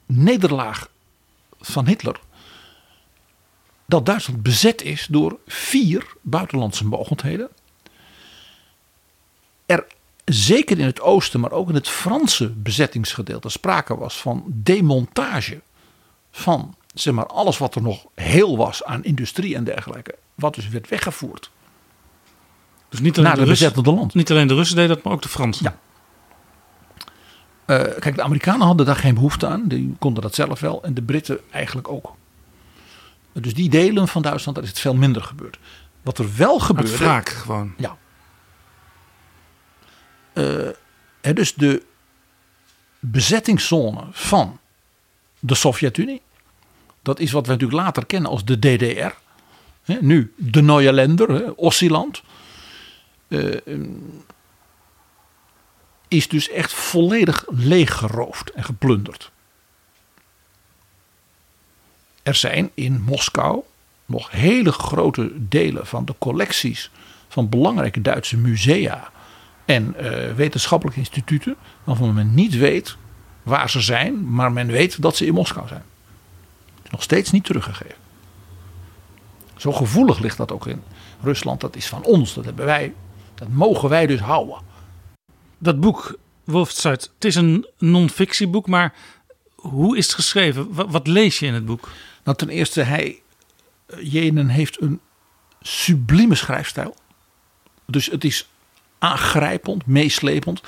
nederlaag van Hitler. Dat Duitsland bezet is door vier buitenlandse mogendheden. Er zeker in het oosten, maar ook in het Franse bezettingsgedeelte sprake was van demontage van zeg maar, alles wat er nog heel was aan industrie en dergelijke. Wat dus werd weggevoerd Dus niet alleen, naar de Russen, bezettende land. niet alleen de Russen deden dat, maar ook de Fransen. Ja. Eh, kijk, de Amerikanen hadden daar geen behoefte aan. Die konden dat zelf wel. En de Britten eigenlijk ook. Dus die delen van Duitsland, daar is het veel minder gebeurd. Wat er wel Uit gebeurde. wraak gewoon. Ja. Eh, hè, dus de bezettingszone van de Sovjet-Unie. Dat is wat we natuurlijk later kennen als de DDR. Nu de Neue Länder, Ossiland. Eh, ehm, is dus echt volledig leeggeroofd en geplunderd. Er zijn in Moskou nog hele grote delen van de collecties van belangrijke Duitse musea en eh, wetenschappelijke instituten, waarvan men niet weet waar ze zijn, maar men weet dat ze in Moskou zijn. Nog steeds niet teruggegeven. Zo gevoelig ligt dat ook in Rusland. Dat is van ons, dat hebben wij, dat mogen wij dus houden. Dat boek, Wolfzeit, het is een non-fictieboek, maar hoe is het geschreven? Wat, wat lees je in het boek? Nou, ten eerste, hij, eh, Jenen heeft een sublieme schrijfstijl. Dus het is aangrijpend, meeslepend.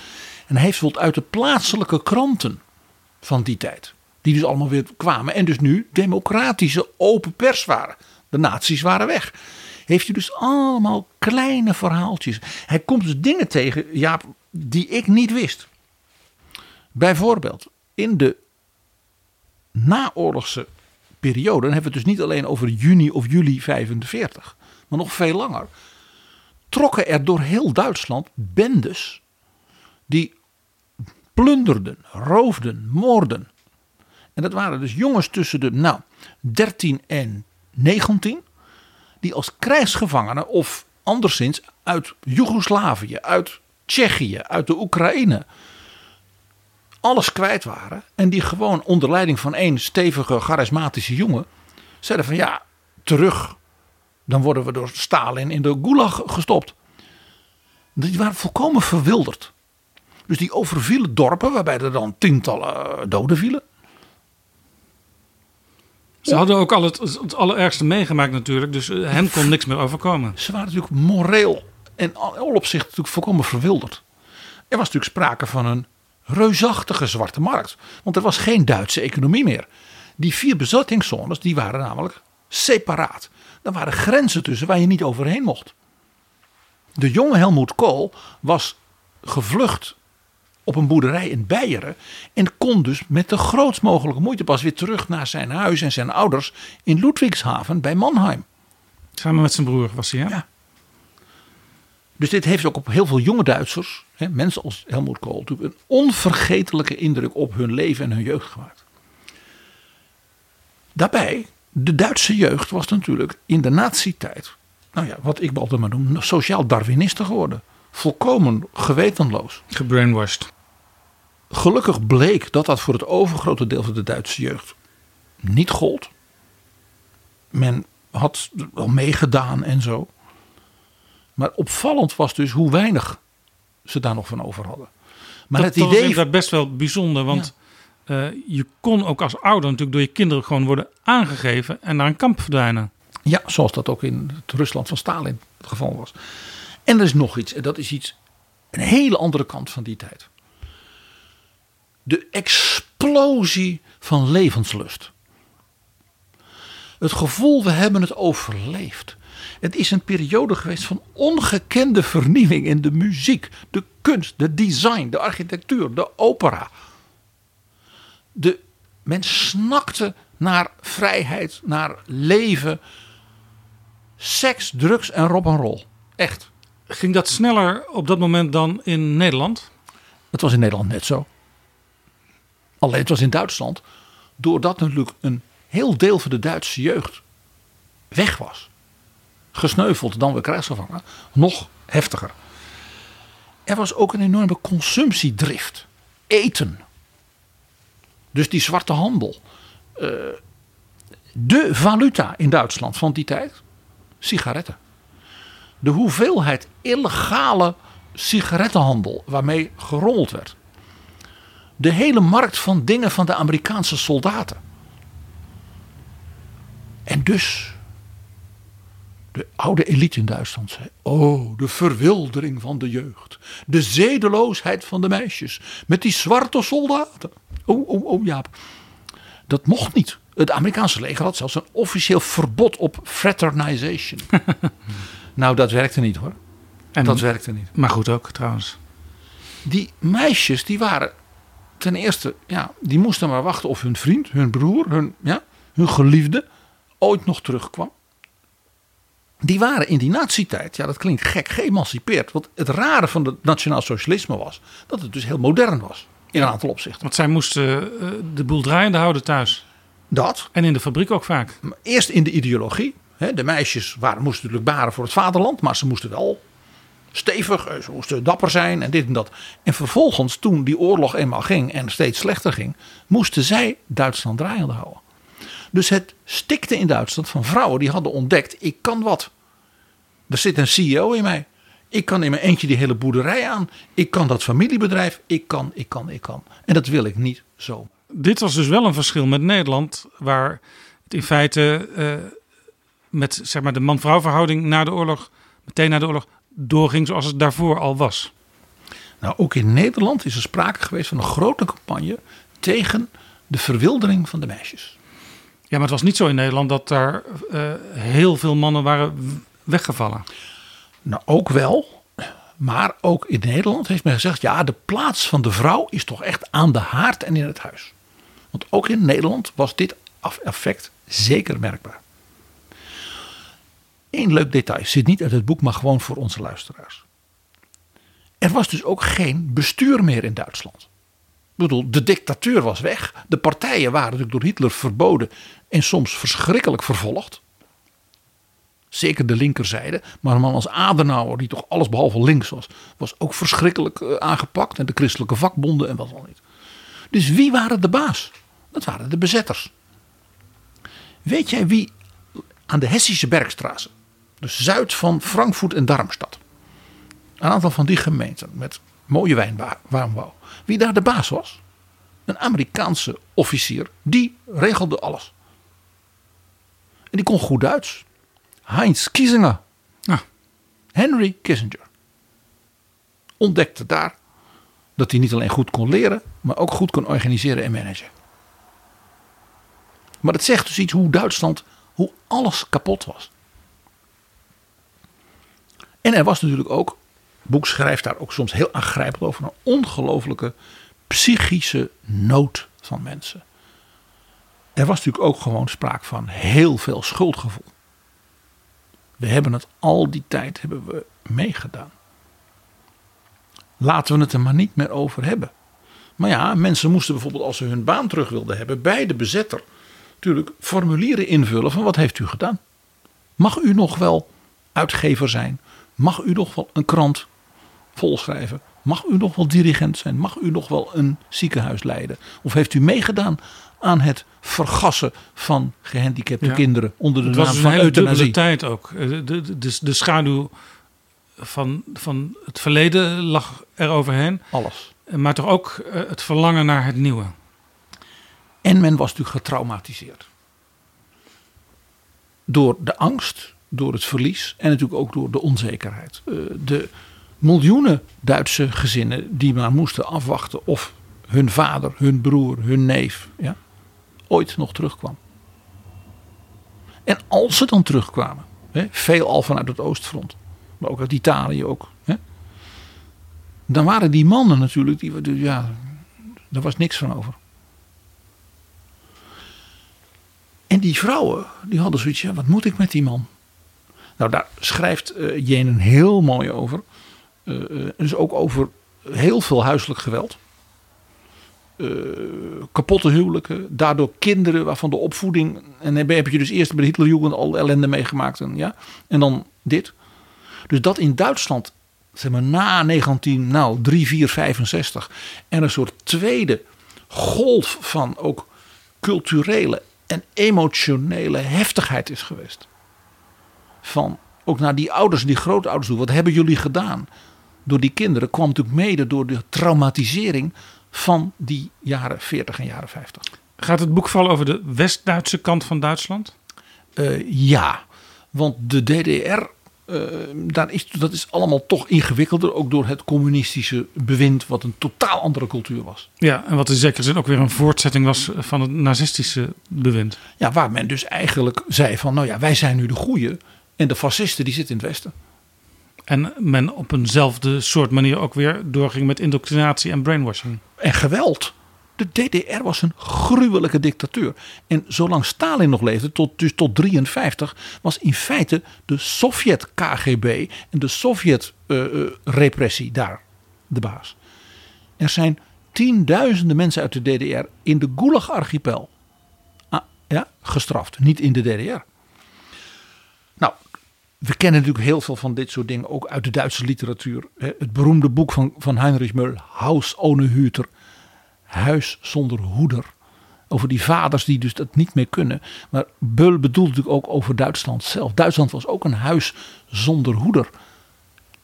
En hij heeft bijvoorbeeld uit de plaatselijke kranten van die tijd. Die dus allemaal weer kwamen. En dus nu democratische open pers waren. De nazi's waren weg. Heeft hij dus allemaal kleine verhaaltjes. Hij komt dus dingen tegen, Jaap, die ik niet wist. Bijvoorbeeld in de naoorlogse periode, dan hebben we het dus niet alleen over juni of juli 45, maar nog veel langer, trokken er door heel Duitsland bendes die plunderden, roofden, moorden. En dat waren dus jongens tussen de nou, 13 en 19, die als krijgsgevangenen of anderszins uit Joegoslavië, uit Tsjechië, uit de Oekraïne alles kwijt waren. En die gewoon onder leiding van één stevige, charismatische jongen zeiden van ja, terug. Dan worden we door Stalin in de gulag gestopt. Die waren volkomen verwilderd. Dus die overvielen dorpen waarbij er dan tientallen doden vielen. Ze hadden ook al het, het allerergste meegemaakt natuurlijk, dus eh, hen kon niks meer overkomen. Ze waren natuurlijk moreel en al opzicht natuurlijk volkomen verwilderd. Er was natuurlijk sprake van een reusachtige zwarte markt. Want er was geen Duitse economie meer. Die vier bezettingszones die waren namelijk separaat. Er waren grenzen tussen waar je niet overheen mocht. De jonge Helmoet Kool was gevlucht op een boerderij in Beieren. En kon dus met de grootst mogelijke moeite pas weer terug naar zijn huis en zijn ouders in Ludwigshaven bij Mannheim. Samen met zijn broer was hij, hè? Ja. Dus dit heeft ook op heel veel jonge Duitsers, hè, mensen als Helmut Kool, natuurlijk een onvergetelijke indruk op hun leven en hun jeugd gemaakt. Daarbij, de Duitse jeugd was natuurlijk in de nazi-tijd, nou ja, wat ik altijd maar noem, sociaal Darwinisten geworden. Volkomen gewetenloos. Gebrainwashed. Gelukkig bleek dat dat voor het overgrote deel van de Duitse jeugd niet gold. Men had wel meegedaan en zo. Maar opvallend was dus hoe weinig ze daar nog van over hadden. Maar dat, het dat was idee. inderdaad best wel bijzonder, want eh, je kon ook als ouder natuurlijk door je kinderen gewoon worden aangegeven en naar een kamp verdwijnen. Ja, zoals dat ook in het Rusland van Stalin het geval was. En er is nog iets, en dat is iets, een hele andere kant van die tijd. De explosie van levenslust. Het gevoel, we hebben het overleefd. Het is een periode geweest van ongekende vernieuwing in de muziek, de kunst, de design, de architectuur, de opera. De, men snakte naar vrijheid, naar leven, seks, drugs en rock and roll. Echt. Ging dat sneller op dat moment dan in Nederland? Het was in Nederland net zo. Alleen het was in Duitsland, doordat natuurlijk een heel deel van de Duitse jeugd weg was. Gesneuveld, dan weer krijgsgevangen. Nog heftiger. Er was ook een enorme consumptiedrift. Eten. Dus die zwarte handel. Uh, de valuta in Duitsland van die tijd. Sigaretten. De hoeveelheid illegale sigarettenhandel waarmee gerommeld werd. De hele markt van dingen van de Amerikaanse soldaten. En dus de oude elite in Duitsland zei: Oh, de verwildering van de jeugd. De zedeloosheid van de meisjes. Met die zwarte soldaten. Oh, oh, oh, Jaap. Dat mocht niet. Het Amerikaanse leger had zelfs een officieel verbod op fraternization. nou, dat werkte niet hoor. En dat werkte niet. Maar goed ook trouwens. Die meisjes die waren ten eerste, ja, die moesten maar wachten of hun vriend, hun broer, hun, ja, hun geliefde ooit nog terugkwam. Die waren in die nazi-tijd, ja dat klinkt gek, geëmancipeerd. Want het rare van het nationaal socialisme was dat het dus heel modern was. In een aantal opzichten. Want zij moesten uh, de boel draaiende houden thuis. Dat. En in de fabriek ook vaak. Eerst in de ideologie. Hè, de meisjes waren, moesten natuurlijk baren voor het vaderland. Maar ze moesten wel stevig, ze moesten dapper zijn en dit en dat. En vervolgens, toen die oorlog eenmaal ging en steeds slechter ging, moesten zij Duitsland draaiende houden. Dus het stikte in Duitsland van vrouwen die hadden ontdekt: ik kan wat. Er zit een CEO in mij. Ik kan in mijn eentje die hele boerderij aan. Ik kan dat familiebedrijf. Ik kan, ik kan, ik kan. En dat wil ik niet zo. Dit was dus wel een verschil met Nederland, waar het in feite uh, met zeg maar, de man-vrouw verhouding na de oorlog, meteen na de oorlog, doorging zoals het daarvoor al was. Nou, ook in Nederland is er sprake geweest van een grote campagne tegen de verwildering van de meisjes. Ja, maar het was niet zo in Nederland dat daar uh, heel veel mannen waren weggevallen. Nou, ook wel. Maar ook in Nederland heeft men gezegd: ja, de plaats van de vrouw is toch echt aan de haard en in het huis. Want ook in Nederland was dit effect zeker merkbaar. Eén leuk detail, zit niet uit het boek, maar gewoon voor onze luisteraars. Er was dus ook geen bestuur meer in Duitsland. Ik bedoel, de dictatuur was weg. De partijen waren natuurlijk door Hitler verboden en soms verschrikkelijk vervolgd. Zeker de linkerzijde. Maar een man als Adenauer, die toch alles behalve links was, was ook verschrikkelijk eh, aangepakt. En de christelijke vakbonden en wat al niet. Dus wie waren de baas? Dat waren de bezetters. Weet jij wie aan de Hessische Bergstraße, dus zuid van Frankfurt en Darmstadt, een aantal van die gemeenten met mooie wijnbouw, wie daar de baas was? Een Amerikaanse officier, die regelde alles. En die kon goed Duits. Heinz Kiesinger. Ah. Henry Kissinger. Ontdekte daar dat hij niet alleen goed kon leren, maar ook goed kon organiseren en managen. Maar het zegt dus iets hoe Duitsland, hoe alles kapot was. En er was natuurlijk ook boek schrijft daar ook soms heel aangrijpend over. Een ongelofelijke psychische nood van mensen. Er was natuurlijk ook gewoon sprake van heel veel schuldgevoel. We hebben het al die tijd hebben we meegedaan. Laten we het er maar niet meer over hebben. Maar ja, mensen moesten bijvoorbeeld als ze hun baan terug wilden hebben bij de bezetter natuurlijk formulieren invullen van wat heeft u gedaan. Mag u nog wel uitgever zijn? Mag u nog wel een krant volschrijven? Mag u nog wel dirigent zijn? Mag u nog wel een ziekenhuis leiden? Of heeft u meegedaan aan het vergassen van gehandicapte kinderen onder de het naam was van een hele euthanasie? tijd ook. Eh, De, de, de, de schaduw van, van het verleden lag er overheen. Alles. Maar toch ook eh, het verlangen naar het nieuwe. En men was natuurlijk getraumatiseerd. Door de angst, door het verlies en natuurlijk ook door de onzekerheid. Eh, De miljoenen Duitse gezinnen die maar moesten afwachten of hun vader, hun broer, hun neef ja, ooit nog terugkwam. En als ze dan terugkwamen, veelal vanuit het Oostfront, maar ook uit Italië ook. Dan waren die mannen natuurlijk, die, ja, daar was niks van over. En die vrouwen, die hadden zoiets, wat moet ik met die man? Nou, daar schrijft eh Jenen heel mooi over. Eh, dus ook over heel veel huiselijk geweld. Kapotte huwelijken. Daardoor kinderen waarvan de opvoeding... En dan heb je dus eerst bij de Hitlerjugend al ellende meegemaakt. En, ja, en dan dit. Dus dat in Duitsland, zeg maar na 19, nou 3, 4, 65... er een soort tweede golf van ook culturele en emotionele heftigheid is geweest. Van ook naar die ouders en die grootouders toe. Wat hebben jullie gedaan? Door die kinderen kwam natuurlijk mede door de traumatisering van die jaren 40 en jaren 50. Gaat het boek vooral over de West-Duitse kant van Duitsland? Eh, ja, want de DDR, eh, daar is, dat is allemaal toch ingewikkelder. Ook door het communistische bewind, wat een totaal andere cultuur was. Ja, en wat in zekere zin ook weer een voortzetting was van het nazistische bewind. Ja, waar men dus eigenlijk zei van, nou ja, wij zijn nu de goeie. En de fascisten die zitten in het westen. En men op eenzelfde soort manier ook weer doorging met indoctrinatie en brainwashing. En geweld. De DDR was een gruwelijke dictatuur. En zolang Stalin nog leefde, tot, dus tot 53, was in feite de Sovjet-KGB en de Sovjet-repressie daar de baas. Er zijn tienduizenden mensen uit de DDR in de Gulag-archipel ah, ja, gestraft. Niet in de DDR. We kennen natuurlijk heel veel van dit soort dingen ook uit de Duitse literatuur. Het beroemde boek van, van Heinrich Möll, Haus ohne Hüter. Huis zonder hoeder. Over die vaders die dus dat niet meer kunnen. Maar Beul bedoelt natuurlijk ook over Duitsland zelf. Duitsland was ook een huis zonder hoeder.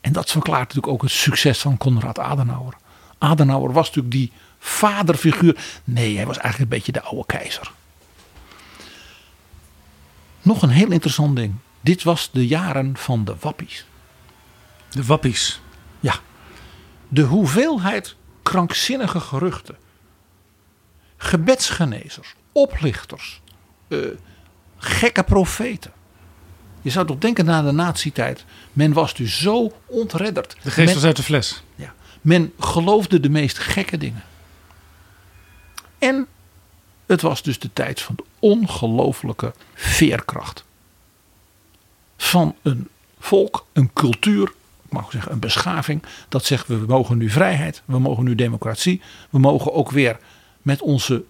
En dat verklaart natuurlijk ook het succes van Konrad Adenauer. Adenauer was natuurlijk die vaderfiguur. Nee, hij was eigenlijk een beetje de oude keizer. Nog een heel interessant ding. Dit was de jaren van de wappies. De wappies. Ja, de hoeveelheid krankzinnige geruchten, gebedsgenezers, oplichters, eh, gekke profeten. Je zou toch denken na de nazi-tijd, men was dus zo ontredderd. De geest Men- was uit de fles. ja, men geloofde de meest gekke dingen. En het was dus de tijd van de ongelooflijke veerkracht. Van een volk, een cultuur, ik mag zeggen een beschaving. Dat zegt we, mogen nu vrijheid, we mogen nu democratie. We mogen ook weer met onze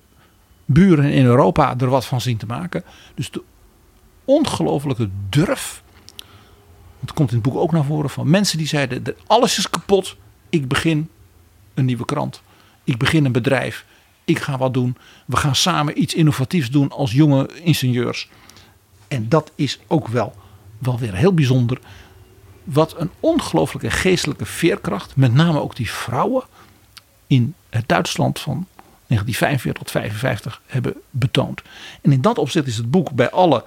buren in Europa er wat van zien te maken. Dus de ongelooflijke durf. Het komt in het boek ook naar voren van mensen die zeiden: "De- alles is kapot. Ik begin een nieuwe krant. Ik begin een bedrijf. Ik ga wat doen. We gaan samen iets innovatiefs doen als jonge ingenieurs. En dat is ook wel, wel weer heel bijzonder. Wat een ongelooflijke geestelijke veerkracht. Met name ook die vrouwen in het Duitsland van 1945 tot 55 hebben betoond. En in dat opzicht is het boek bij alle,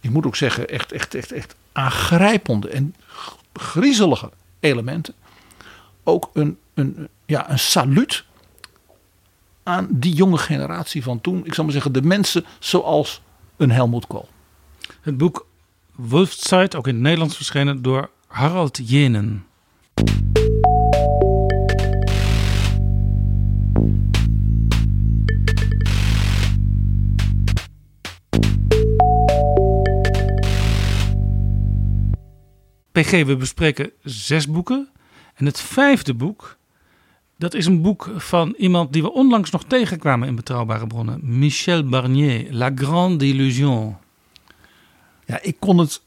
ik moet ook zeggen, echt, echt, echt, echt aangrijpende en griezelige elementen. Ook een, een, ja, een saluut aan die jonge generatie van toen. Ik zal maar zeggen, de mensen zoals een Helmut Kool. Het boek Wolfszeit, ook in het Nederlands verschenen door Harald Jenen. PG, we bespreken zes boeken. En het vijfde boek, dat is een boek van iemand die we onlangs nog tegenkwamen in Betrouwbare Bronnen. Michel Barnier, La Grande Illusion. Ja, ik kon het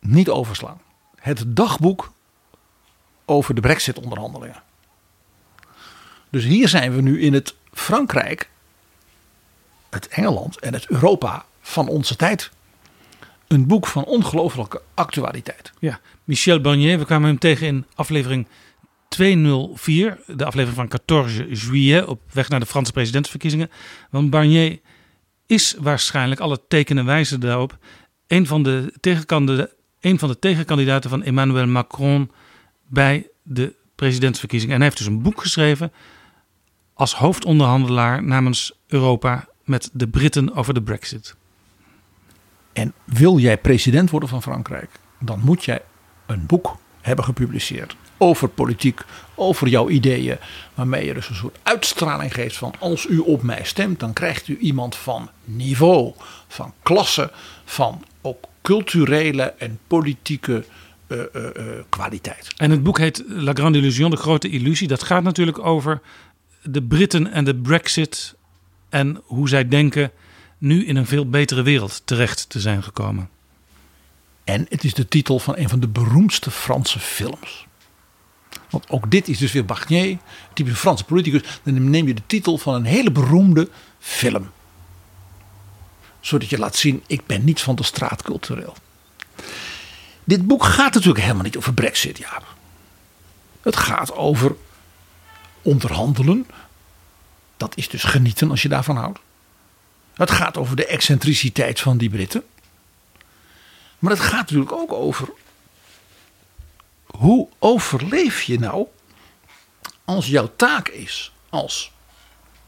niet overslaan. Het dagboek over de brexit-onderhandelingen. Dus hier zijn we nu in het Frankrijk, het Engeland en het Europa van onze tijd. Een boek van ongelooflijke actualiteit. Ja, Michel Barnier, we kwamen hem tegen in aflevering 204, de aflevering van 14 juillet, op weg naar de Franse presidentsverkiezingen. Want Barnier is waarschijnlijk, alle tekenen wijzen daarop, een van de, een van de tegenkandidaten van Emmanuel Macron bij de presidentsverkiezingen. En hij heeft dus een boek geschreven als hoofdonderhandelaar namens Europa met de Britten over de Brexit. En wil jij president worden van Frankrijk, dan moet jij een boek hebben gepubliceerd over politiek, over jouw ideeën, waarmee je dus een soort uitstraling geeft van als u op mij stemt, dan krijgt u iemand van niveau, van klasse, van culturele en politieke uh, uh, uh, kwaliteit. En het boek heet La Grande Illusion, de grote illusie. Dat gaat natuurlijk over de Britten en de Brexit en hoe zij denken nu in een veel betere wereld terecht te zijn gekomen. En het is de titel van een van de beroemdste Franse films. Want ook dit is dus weer Barnier, typische Franse politicus. Dan neem je de titel van een hele beroemde film. Zodat je laat zien, ik ben niet van de straat cultureel. Dit boek gaat natuurlijk helemaal niet over brexit, ja. Het gaat over onderhandelen. Dat is dus genieten als je daarvan houdt. Het gaat over de excentriciteit van die Britten. Maar het gaat natuurlijk ook over hoe overleef je nou als jouw taak is als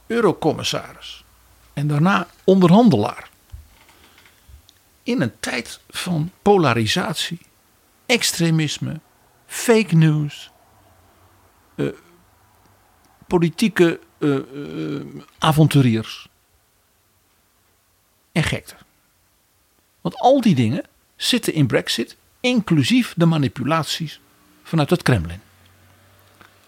eurocommissaris en daarna onderhandelaar in een tijd van polarisatie, extremisme, fake news, uh, politieke uh, uh, avonturiers en gekte. Want al die dingen zitten in Brexit, inclusief de manipulaties vanuit het Kremlin.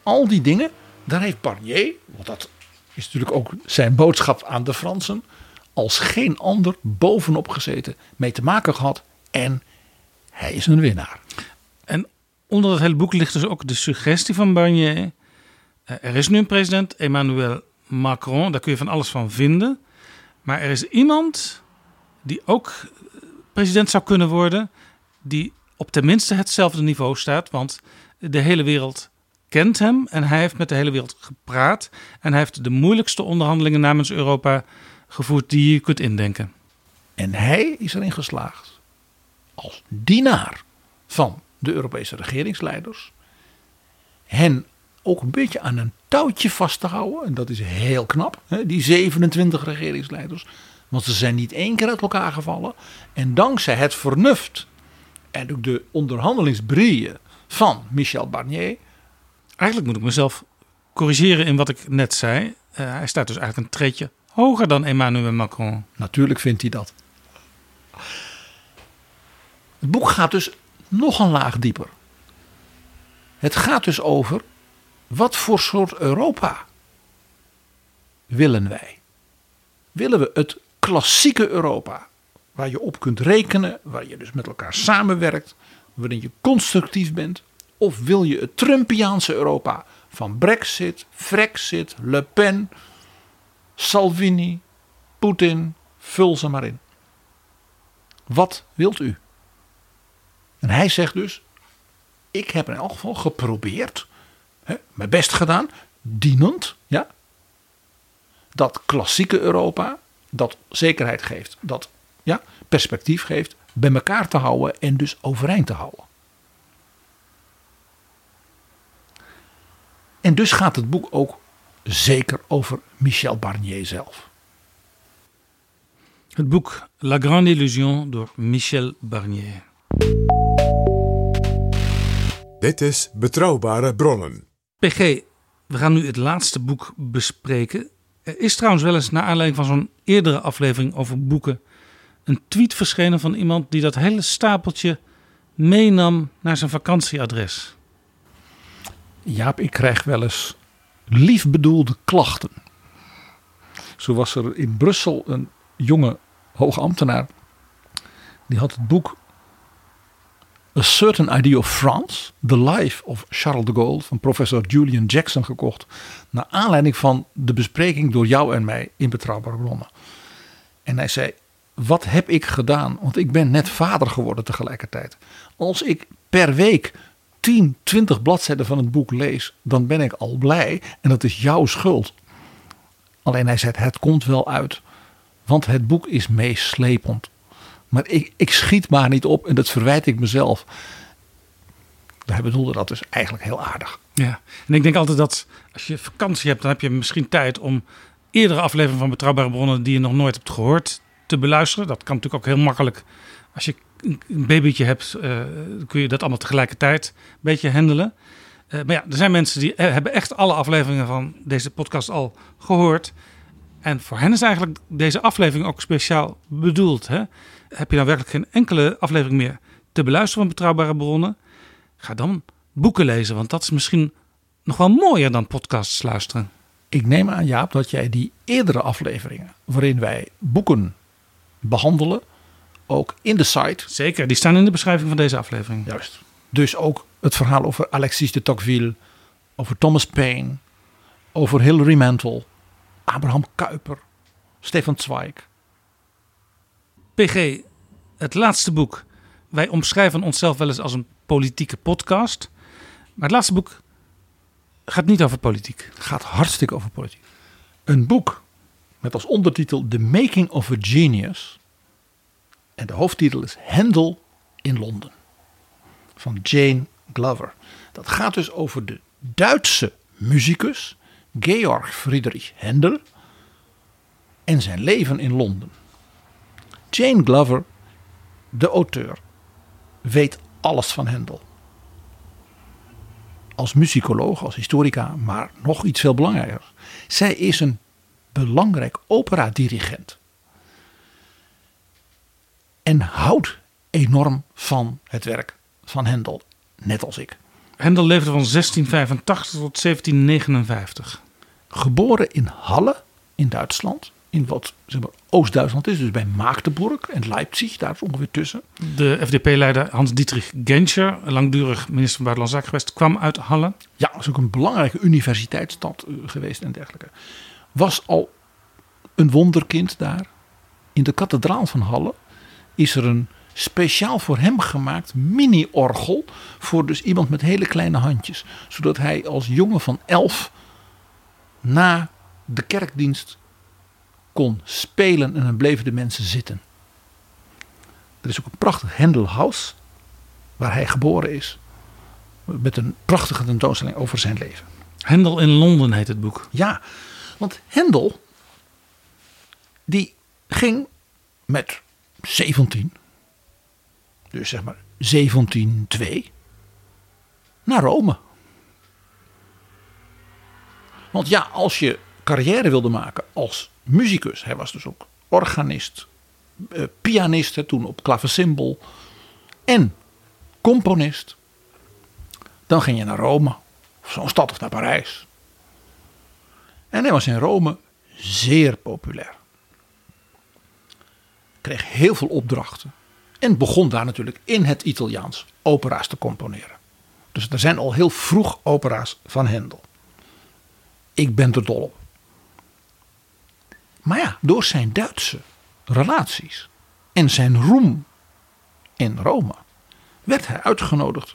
Al die dingen, daar heeft Barnier, want dat is natuurlijk ook zijn boodschap aan de Fransen, als geen ander bovenop gezeten, mee te maken gehad. En hij is een winnaar. En onder het hele boek ligt dus ook de suggestie van Barnier. Eh, er is nu een president, Emmanuel Macron, daar kun je van alles van vinden. Maar er is iemand die ook president zou kunnen worden, die op tenminste hetzelfde niveau staat. Want de hele wereld kent hem en hij heeft met de hele wereld gepraat. En hij heeft de moeilijkste onderhandelingen namens Europa gevoerd die je kunt indenken. En hij is erin geslaagd als dienaar van de Europese regeringsleiders hen ook een beetje aan een touwtje vast te houden. En dat is heel knap, hè? die 27 regeringsleiders. Want ze zijn niet één keer uit elkaar gevallen. En dankzij het vernuft en ook de onderhandelingsbrieën van Michel Barnier. Eigenlijk moet ik mezelf corrigeren in wat ik net zei. Uh, hij staat dus eigenlijk een treetje hoger dan Emmanuel Macron. Natuurlijk vindt hij dat. Het boek gaat dus nog een laag dieper. Het gaat dus over wat voor soort Europa willen wij? Willen we het klassieke Europa, waar je op kunt rekenen, waar je dus met elkaar samenwerkt, waarin je constructief bent? Of wil je het Trumpiaanse Europa van Brexit, Frexit, Le Pen, Salvini, Poetin, vul ze maar in. Wat wilt u? En hij zegt dus: Ik heb in elk geval geprobeerd, hè, mijn best gedaan, dienend, ja, dat klassieke Europa, dat zekerheid geeft, dat ja, perspectief geeft, bij elkaar te houden en dus overeind te houden. En dus gaat het boek ook zeker over Michel Barnier zelf. Het boek La Grande Illusion door Michel Barnier. Dit is Betrouwbare Bronnen. PG, we gaan nu het laatste boek bespreken. Er is trouwens wel eens, naar aanleiding van zo'n eerdere aflevering over boeken, een tweet verschenen van iemand die dat hele stapeltje meenam naar zijn vakantieadres. Jaap, ik krijg wel eens lief bedoelde klachten. Zo was er in Brussel een jonge hoogambtenaar. Die had het boek A Certain Idea of France, The Life of Charles de Gaulle van professor Julian Jackson gekocht. Naar aanleiding van de bespreking door jou en mij in Betrouwbare Bronnen. En hij zei, wat heb ik gedaan? Want ik ben net vader geworden tegelijkertijd. Als ik per week 10, 20 bladzijden van het boek lees, dan ben ik al blij. En dat is jouw schuld. Alleen hij zei, het komt wel uit. Want het boek is meeslepend. Maar ik, ik schiet maar niet op en dat verwijt ik mezelf. Hij bedoelde dat dus eigenlijk heel aardig. Ja, en ik denk altijd dat als je vakantie hebt, dan heb je misschien tijd om eerdere afleveringen van Betrouwbare Bronnen die je nog nooit hebt gehoord te beluisteren. Dat kan natuurlijk ook heel makkelijk. Als je een babytje hebt, uh, kun je dat allemaal tegelijkertijd een beetje handelen. Uh, maar ja, er zijn mensen die hebben echt alle afleveringen van deze podcast al gehoord. En voor hen is eigenlijk deze aflevering ook speciaal bedoeld. Hè? Heb je nou werkelijk geen enkele aflevering meer te beluisteren van betrouwbare bronnen? Ga dan boeken lezen, want dat is misschien nog wel mooier dan podcasts luisteren. Ik neem aan, Jaap, dat jij die eerdere afleveringen, waarin wij boeken behandelen, ook in de site. Zeker, die staan in de beschrijving van deze aflevering. Juist. Dus ook het verhaal over Alexis de Tocqueville, over Thomas Paine, over Hilary Mantel, Abraham Kuyper, Stefan Zweig. PG, het laatste boek. Wij omschrijven onszelf wel eens als een politieke podcast. Maar het laatste boek gaat niet over politiek. Het gaat hartstikke over politiek. Een boek met als ondertitel The Making of a Genius. En de hoofdtitel is Handel in Londen. Van Jane Glover. Dat gaat dus over de Duitse muzikus Georg Friedrich Händel en zijn leven in Londen. Jane Glover, de auteur, weet alles van Händel. Als muzikoloog, als historica, maar nog iets veel belangrijker. Zij is een belangrijk operadirigent. En houdt enorm van het werk van Händel, net als ik. Händel leefde van 1685 tot 1759. Geboren in Halle in Duitsland. In wat zeg maar, Oost-Duitsland is, dus bij Magdeburg en Leipzig, daar is ongeveer tussen. De FDP-leider Hans-Dietrich Genscher, langdurig minister van Buitenlandse Zaken geweest, kwam uit Halle. Ja, dat is ook een belangrijke universiteitsstad eh, geweest en dergelijke. Was al een wonderkind daar. In de kathedraal van Halle is er een speciaal voor hem gemaakt mini-orgel. Voor dus iemand met hele kleine handjes. Zodat hij als jongen van elf na de kerkdienst kon spelen en dan bleven de mensen zitten. Er is ook een prachtig Hendelhuis waar hij geboren is. Met een prachtige tentoonstelling over zijn leven. Hendel in Londen heet het boek. Ja, want Hendel die ging met 17, dus zeg maar 1702, naar Rome. Want ja, als je carrière wilde maken als muzikus, hij was dus ook organist, eh, pianist, toen op klavecimbal en componist, dan ging je naar Rome, of zo'n stad of naar Parijs. En hij was in Rome zeer populair. Kreeg heel veel opdrachten. En begon daar natuurlijk in het Italiaans opera's te componeren. Dus er zijn al heel vroeg opera's van Hendel. Ik ben er dol op. Maar ja, door zijn Duitse relaties en zijn roem in Rome werd hij uitgenodigd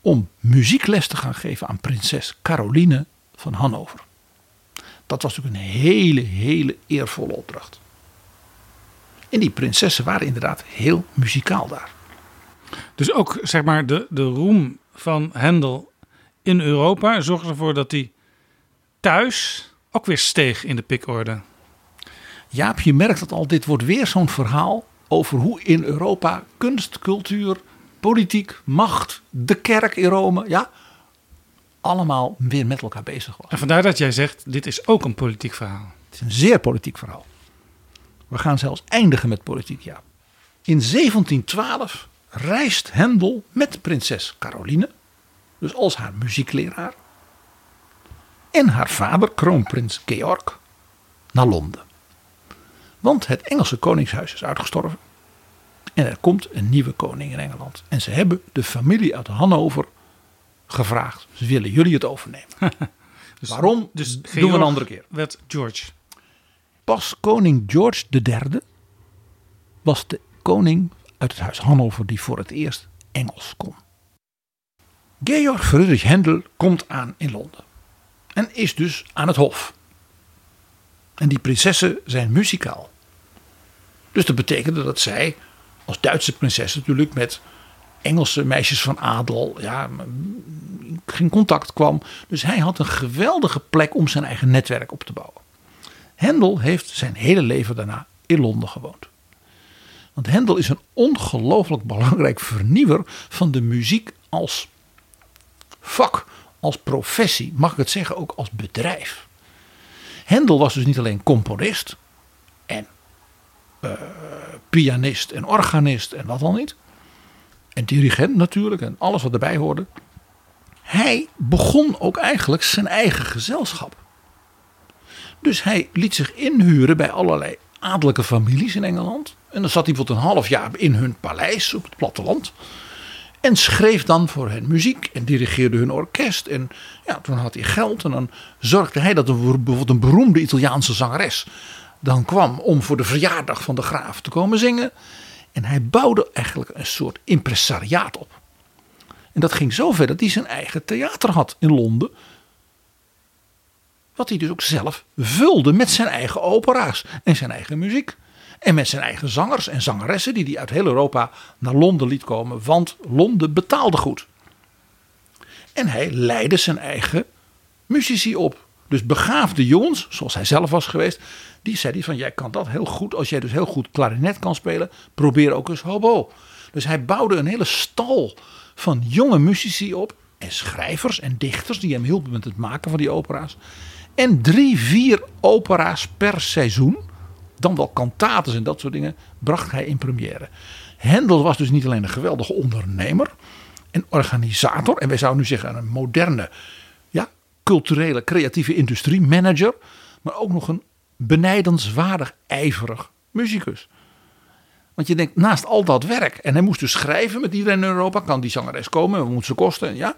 om muziekles te gaan geven aan prinses Caroline van Hannover. Dat was natuurlijk een hele, hele eervolle opdracht. En die prinsessen waren inderdaad heel muzikaal daar. Dus ook zeg maar de, de roem van Hendel in Europa zorgde ervoor dat hij thuis ook weer steeg in de pikorde. Jaap, je merkt dat al, dit wordt weer zo'n verhaal over hoe in Europa kunst, cultuur politiek, macht, de kerk in Rome, ja, allemaal weer met elkaar bezig was. En vandaar dat jij zegt, dit is ook een politiek verhaal. Het is een zeer politiek verhaal. We gaan zelfs eindigen met politiek, ja. In 1712 reist Hendel met prinses Caroline, dus als haar muziekleraar, en haar vader, kroonprins Georg, naar Londen. Want het Engelse koningshuis is uitgestorven. En er komt een nieuwe koning in Engeland. En ze hebben de familie uit Hannover gevraagd. Ze willen jullie het overnemen. Dus, Waarom? Dus doen we een andere keer. werd George. Pas koning George III was de koning uit het huis Hannover die voor het eerst Engels kon. Georg Friedrich Händel komt aan in Londen. En is dus aan het hof. En die prinsessen zijn muzikaal. Dus dat betekende dat zij als Duitse prinses natuurlijk met Engelse meisjes van adel ja, geen contact kwam. Dus hij had een geweldige plek om zijn eigen netwerk op te bouwen. Hendel heeft zijn hele leven daarna in Londen gewoond. Want Hendel is een ongelooflijk belangrijk vernieuwer van de muziek als vak, als professie, mag ik het zeggen, ook als bedrijf. Hendel was dus niet alleen componist en uh, pianist en organist en wat dan niet. En dirigent natuurlijk en alles wat erbij hoorde. Hij begon ook eigenlijk zijn eigen gezelschap. Dus hij liet zich inhuren bij allerlei adellijke families in Engeland. En dan zat hij bijvoorbeeld een half jaar in hun paleis op het platteland. En schreef dan voor hen muziek en dirigeerde hun orkest. En ja, toen had hij geld en dan zorgde hij dat er bijvoorbeeld een beroemde Italiaanse zangeres dan kwam om voor de verjaardag van de graaf te komen zingen. En hij bouwde eigenlijk een soort impresariaat op. En dat ging zover dat hij zijn eigen theater had in Londen. Wat hij dus ook zelf vulde met zijn eigen opera's en zijn eigen muziek. En met zijn eigen zangers en zangeressen die hij uit heel Europa naar Londen liet komen. Want Londen betaalde goed. En hij leidde zijn eigen muzici op. Dus begaafde jongens, zoals hij zelf was geweest. Die zei hij van jij kan dat heel goed. Als jij dus heel goed klarinet kan spelen. Probeer ook eens hobo. Dus hij bouwde een hele stal van jonge muzici op. En schrijvers en dichters die hem hielpen met het maken van die opera's. En drie, vier opera's per seizoen, dan wel kantates en dat soort dingen, bracht hij in première. Hendel was dus niet alleen een geweldige ondernemer en organisator. En wij zouden nu zeggen een moderne, ja, culturele, creatieve industrie manager. Maar ook nog een benijdenswaardig ijverig muzikus. Want je denkt, naast al dat werk, en hij moest dus schrijven met iedereen in Europa, kan die zangeres komen, wat moet ze kosten? Ja,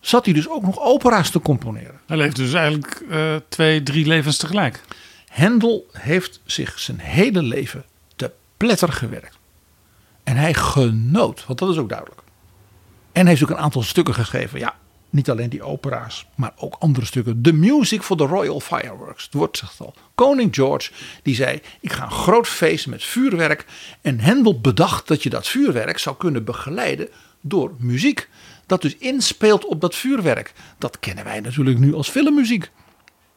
zat hij dus ook nog opera's te componeren. Hij leeft dus eigenlijk uh, twee, drie levens tegelijk. Hendel heeft zich zijn hele leven te pletter gewerkt. En hij genoot, want dat is ook duidelijk. En heeft ook een aantal stukken gegeven. Ja, niet alleen die opera's, maar ook andere stukken. The Music for the Royal Fireworks. Het wordt zegt al. Koning George die zei: Ik ga een groot feest met vuurwerk. En Hendel bedacht dat je dat vuurwerk zou kunnen begeleiden door muziek. Dat dus inspeelt op dat vuurwerk. Dat kennen wij natuurlijk nu als filmmuziek.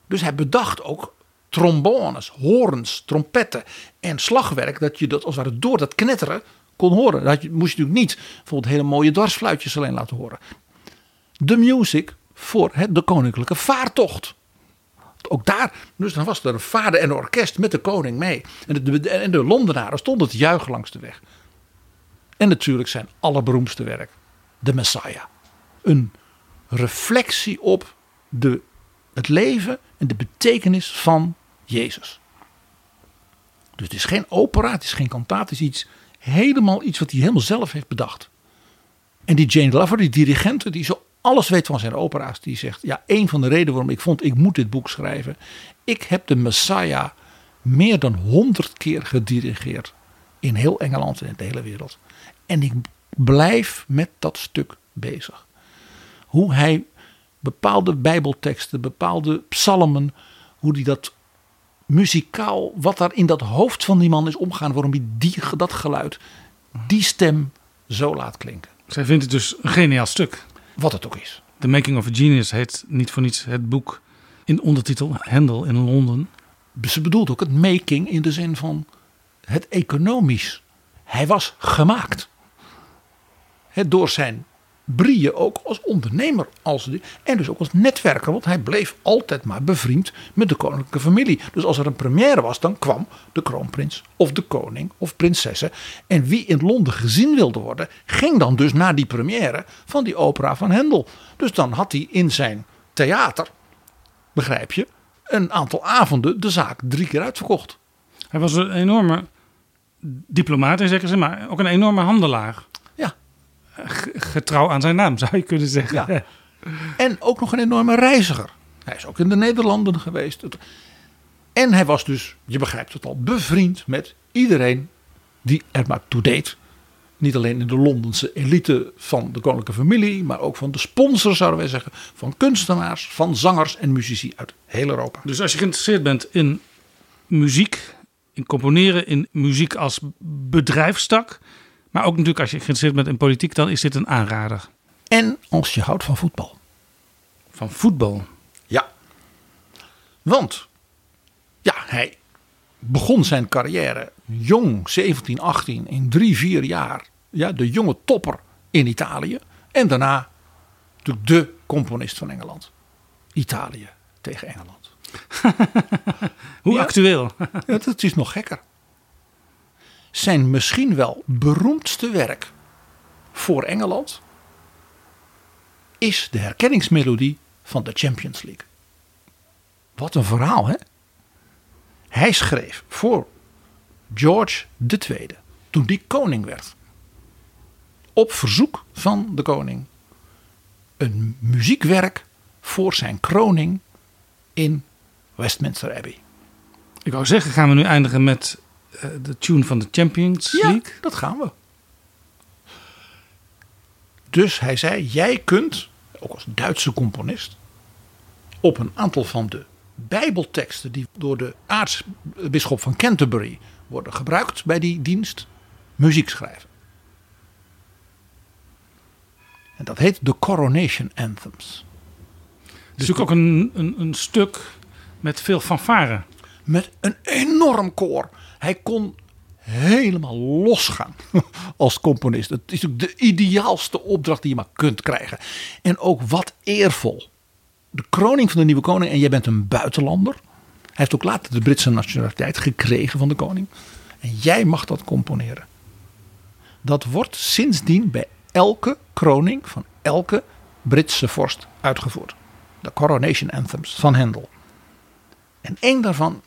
Dus hij bedacht ook trombones, horens, trompetten en slagwerk. Dat je dat als het ware door dat knetteren kon horen. Dat moest je natuurlijk niet bijvoorbeeld hele mooie dwarsfluitjes alleen laten horen de music voor het, de koninklijke vaartocht. Ook daar, dus dan was er een vader en een orkest met de koning mee. En de, en de Londenaren stonden te juichen langs de weg. En natuurlijk zijn allerberoemdste werk, de Messiah. Een reflectie op de, het leven en de betekenis van Jezus. Dus het is geen opera, het is geen kantaat, het is iets, helemaal iets wat hij helemaal zelf heeft bedacht. En die Jane Lover, die dirigente, die zo alles weet van zijn opera's. Die zegt, ja, een van de redenen waarom ik vond, ik moet dit boek schrijven. Ik heb de Messiah meer dan honderd keer gedirigeerd. In heel Engeland en in de hele wereld. En ik blijf met dat stuk bezig. Hoe hij bepaalde bijbelteksten, bepaalde psalmen, hoe hij dat muzikaal, wat daar in dat hoofd van die man is omgaan, waarom hij die, dat geluid, die stem zo laat klinken. Zij vindt het dus een geniaal stuk. Wat het ook is. The Making of a Genius heet niet voor niets het boek in ondertitel Handel in Londen. Ze bedoelt ook het making in de zin van het economisch. Hij was gemaakt. Door zijn brieën ook als ondernemer. Als, en dus ook als netwerker. Want hij bleef altijd maar bevriend met de koninklijke familie. Dus als er een première was, dan kwam de kroonprins of de koning of prinsessen. En wie in Londen gezien wilde worden, ging dan dus naar die première van die opera van Hendel. Dus dan had hij in zijn theater, begrijp je, een aantal avonden de zaak drie keer uitverkocht. Hij was een enorme diplomaat in zekere maar ook een enorme handelaar. Getrouw aan zijn naam, zou je kunnen zeggen. Ja. En ook nog een enorme reiziger. Hij is ook in de Nederlanden geweest. En hij was dus, je begrijpt het al, bevriend met iedereen die er maar toe deed. Niet alleen in de Londense elite van de koninklijke familie, maar ook van de sponsors, zouden wij zeggen. Van kunstenaars, van zangers en muzici uit heel Europa. Dus als je geïnteresseerd bent in muziek, in componeren, in muziek als bedrijfstak. Maar ook natuurlijk als je geïnteresseerd bent in politiek, dan is dit een aanrader. En als je houdt van voetbal. Van voetbal? Ja. Want, ja, hij begon zijn carrière jong, 17, 18, in drie, vier jaar. Ja, de jonge topper in Italië. En daarna natuurlijk de componist van Engeland. Italië tegen Engeland. Hoe actueel? ja, dat is nog gekker. Zijn misschien wel beroemdste werk voor Engeland is de herkenningsmelodie van de Champions League. Wat een verhaal, hè? Hij schreef voor George II, toen die koning werd, op verzoek van de koning, een muziekwerk voor zijn kroning in Westminster Abbey. Ik wou zeggen, gaan we nu eindigen met de tune van de Champions League? Ja, dat gaan we. Dus hij zei, jij kunt, ook als Duitse componist, op een aantal van de bijbelteksten die door de aartsbisschop van Canterbury worden gebruikt bij die dienst, muziek schrijven. En dat heet de Coronation Anthems. Dus ook een, een, een stuk met veel fanfare. Met een enorm koor. Hij kon helemaal losgaan als componist. Het is ook de ideaalste opdracht die je maar kunt krijgen. En ook wat eervol. De kroning van de nieuwe koning en jij bent een buitenlander. Hij heeft ook later de Britse nationaliteit gekregen van de koning. En jij mag dat componeren. Dat wordt sindsdien bij elke kroning van elke Britse vorst uitgevoerd. De Coronation Anthems van Handel. En één daarvan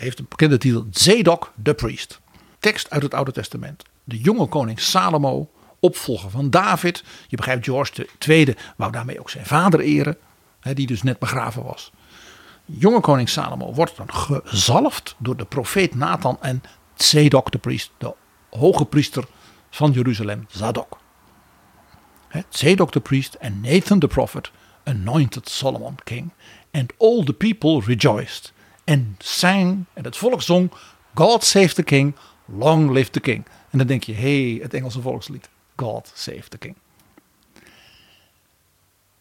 heeft een bekende titel Zedok the Priest. Tekst uit het Oude Testament. De jonge koning Salomo, opvolger van David. Je begrijpt, George II wou daarmee ook zijn vader eren, die dus net begraven was. Jonge koning Salomo wordt dan gezalfd door de profeet Nathan en Zedok the Priest, de hoge priester van Jeruzalem, Zadok. Zedok the Priest en Nathan the Prophet anointed Solomon king. And all the people rejoiced. En sang, en het volk zong, God save the king, long live the king. En dan denk je, hé, hey, het Engelse volkslied. God save the king.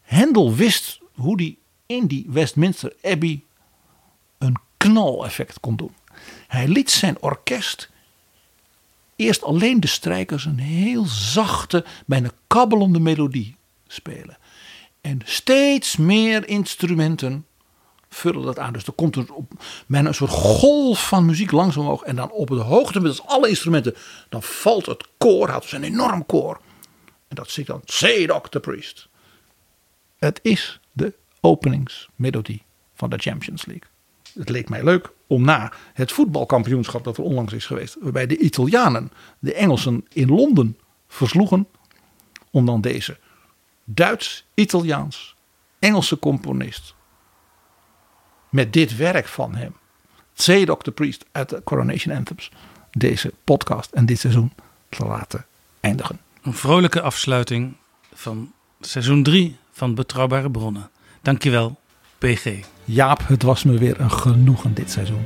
Hendel wist hoe hij in die Westminster Abbey een knaleffect kon doen. Hij liet zijn orkest eerst alleen de strijkers een heel zachte, bijna kabbelende melodie spelen. En steeds meer instrumenten vullen dat aan. Dus er komt er op, een soort golf van muziek langzaam omhoog. En dan op het hoogtepunt, als alle instrumenten, dan valt het koor, het is een enorm koor. En dat zit dan Zadok the Priest. Het is de openingsmelodie van de Champions League. Het leek mij leuk om na het voetbalkampioenschap dat er onlangs is geweest, waarbij de Italianen de Engelsen in Londen versloegen, om dan deze Duits-Italiaans Engelse componist met dit werk van hem, Zadok the Priest uit de Coronation Anthems, deze podcast en dit seizoen te laten eindigen. Een vrolijke afsluiting van seizoen 3 van Betrouwbare Bronnen. Dankjewel, PG. Jaap, het was me weer een genoegen dit seizoen.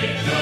Victory!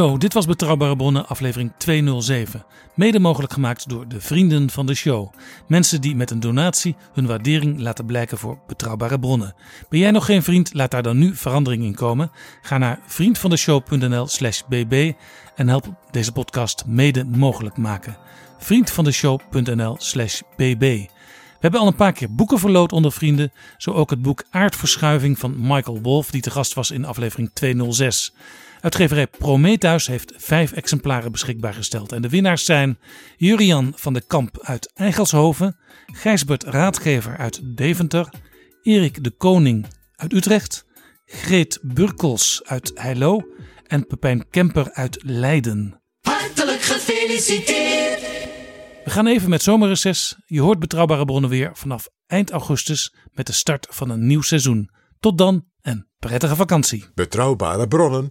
Zo, dit was Betrouwbare Bronnen, aflevering 207. Mede mogelijk gemaakt door de vrienden van de show. Mensen die met een donatie hun waardering laten blijken voor Betrouwbare Bronnen. Ben jij nog geen vriend? Laat daar dan nu verandering in komen. Ga naar vriendvandeshow.nl/slash bb en help deze podcast mede mogelijk maken. Vriendvandeshow.nl/slash bb. We hebben al een paar keer boeken verloot onder vrienden. Zo ook het boek Aardverschuiving van Michael Wolff, die te gast was in aflevering 206. Uitgeverij Prometheus heeft vijf exemplaren beschikbaar gesteld. En de winnaars zijn Jurian van de Kamp uit Eigelshoven, Gijsbert Raadgever uit Deventer, Erik de Koning uit Utrecht, Greet Burkels uit Heilo en Pepijn Kemper uit Leiden. Hartelijk gefeliciteerd! We gaan even met zomerreces. Je hoort betrouwbare bronnen weer vanaf eind augustus met de start van een nieuw seizoen. Tot dan en prettige vakantie. Betrouwbare bronnen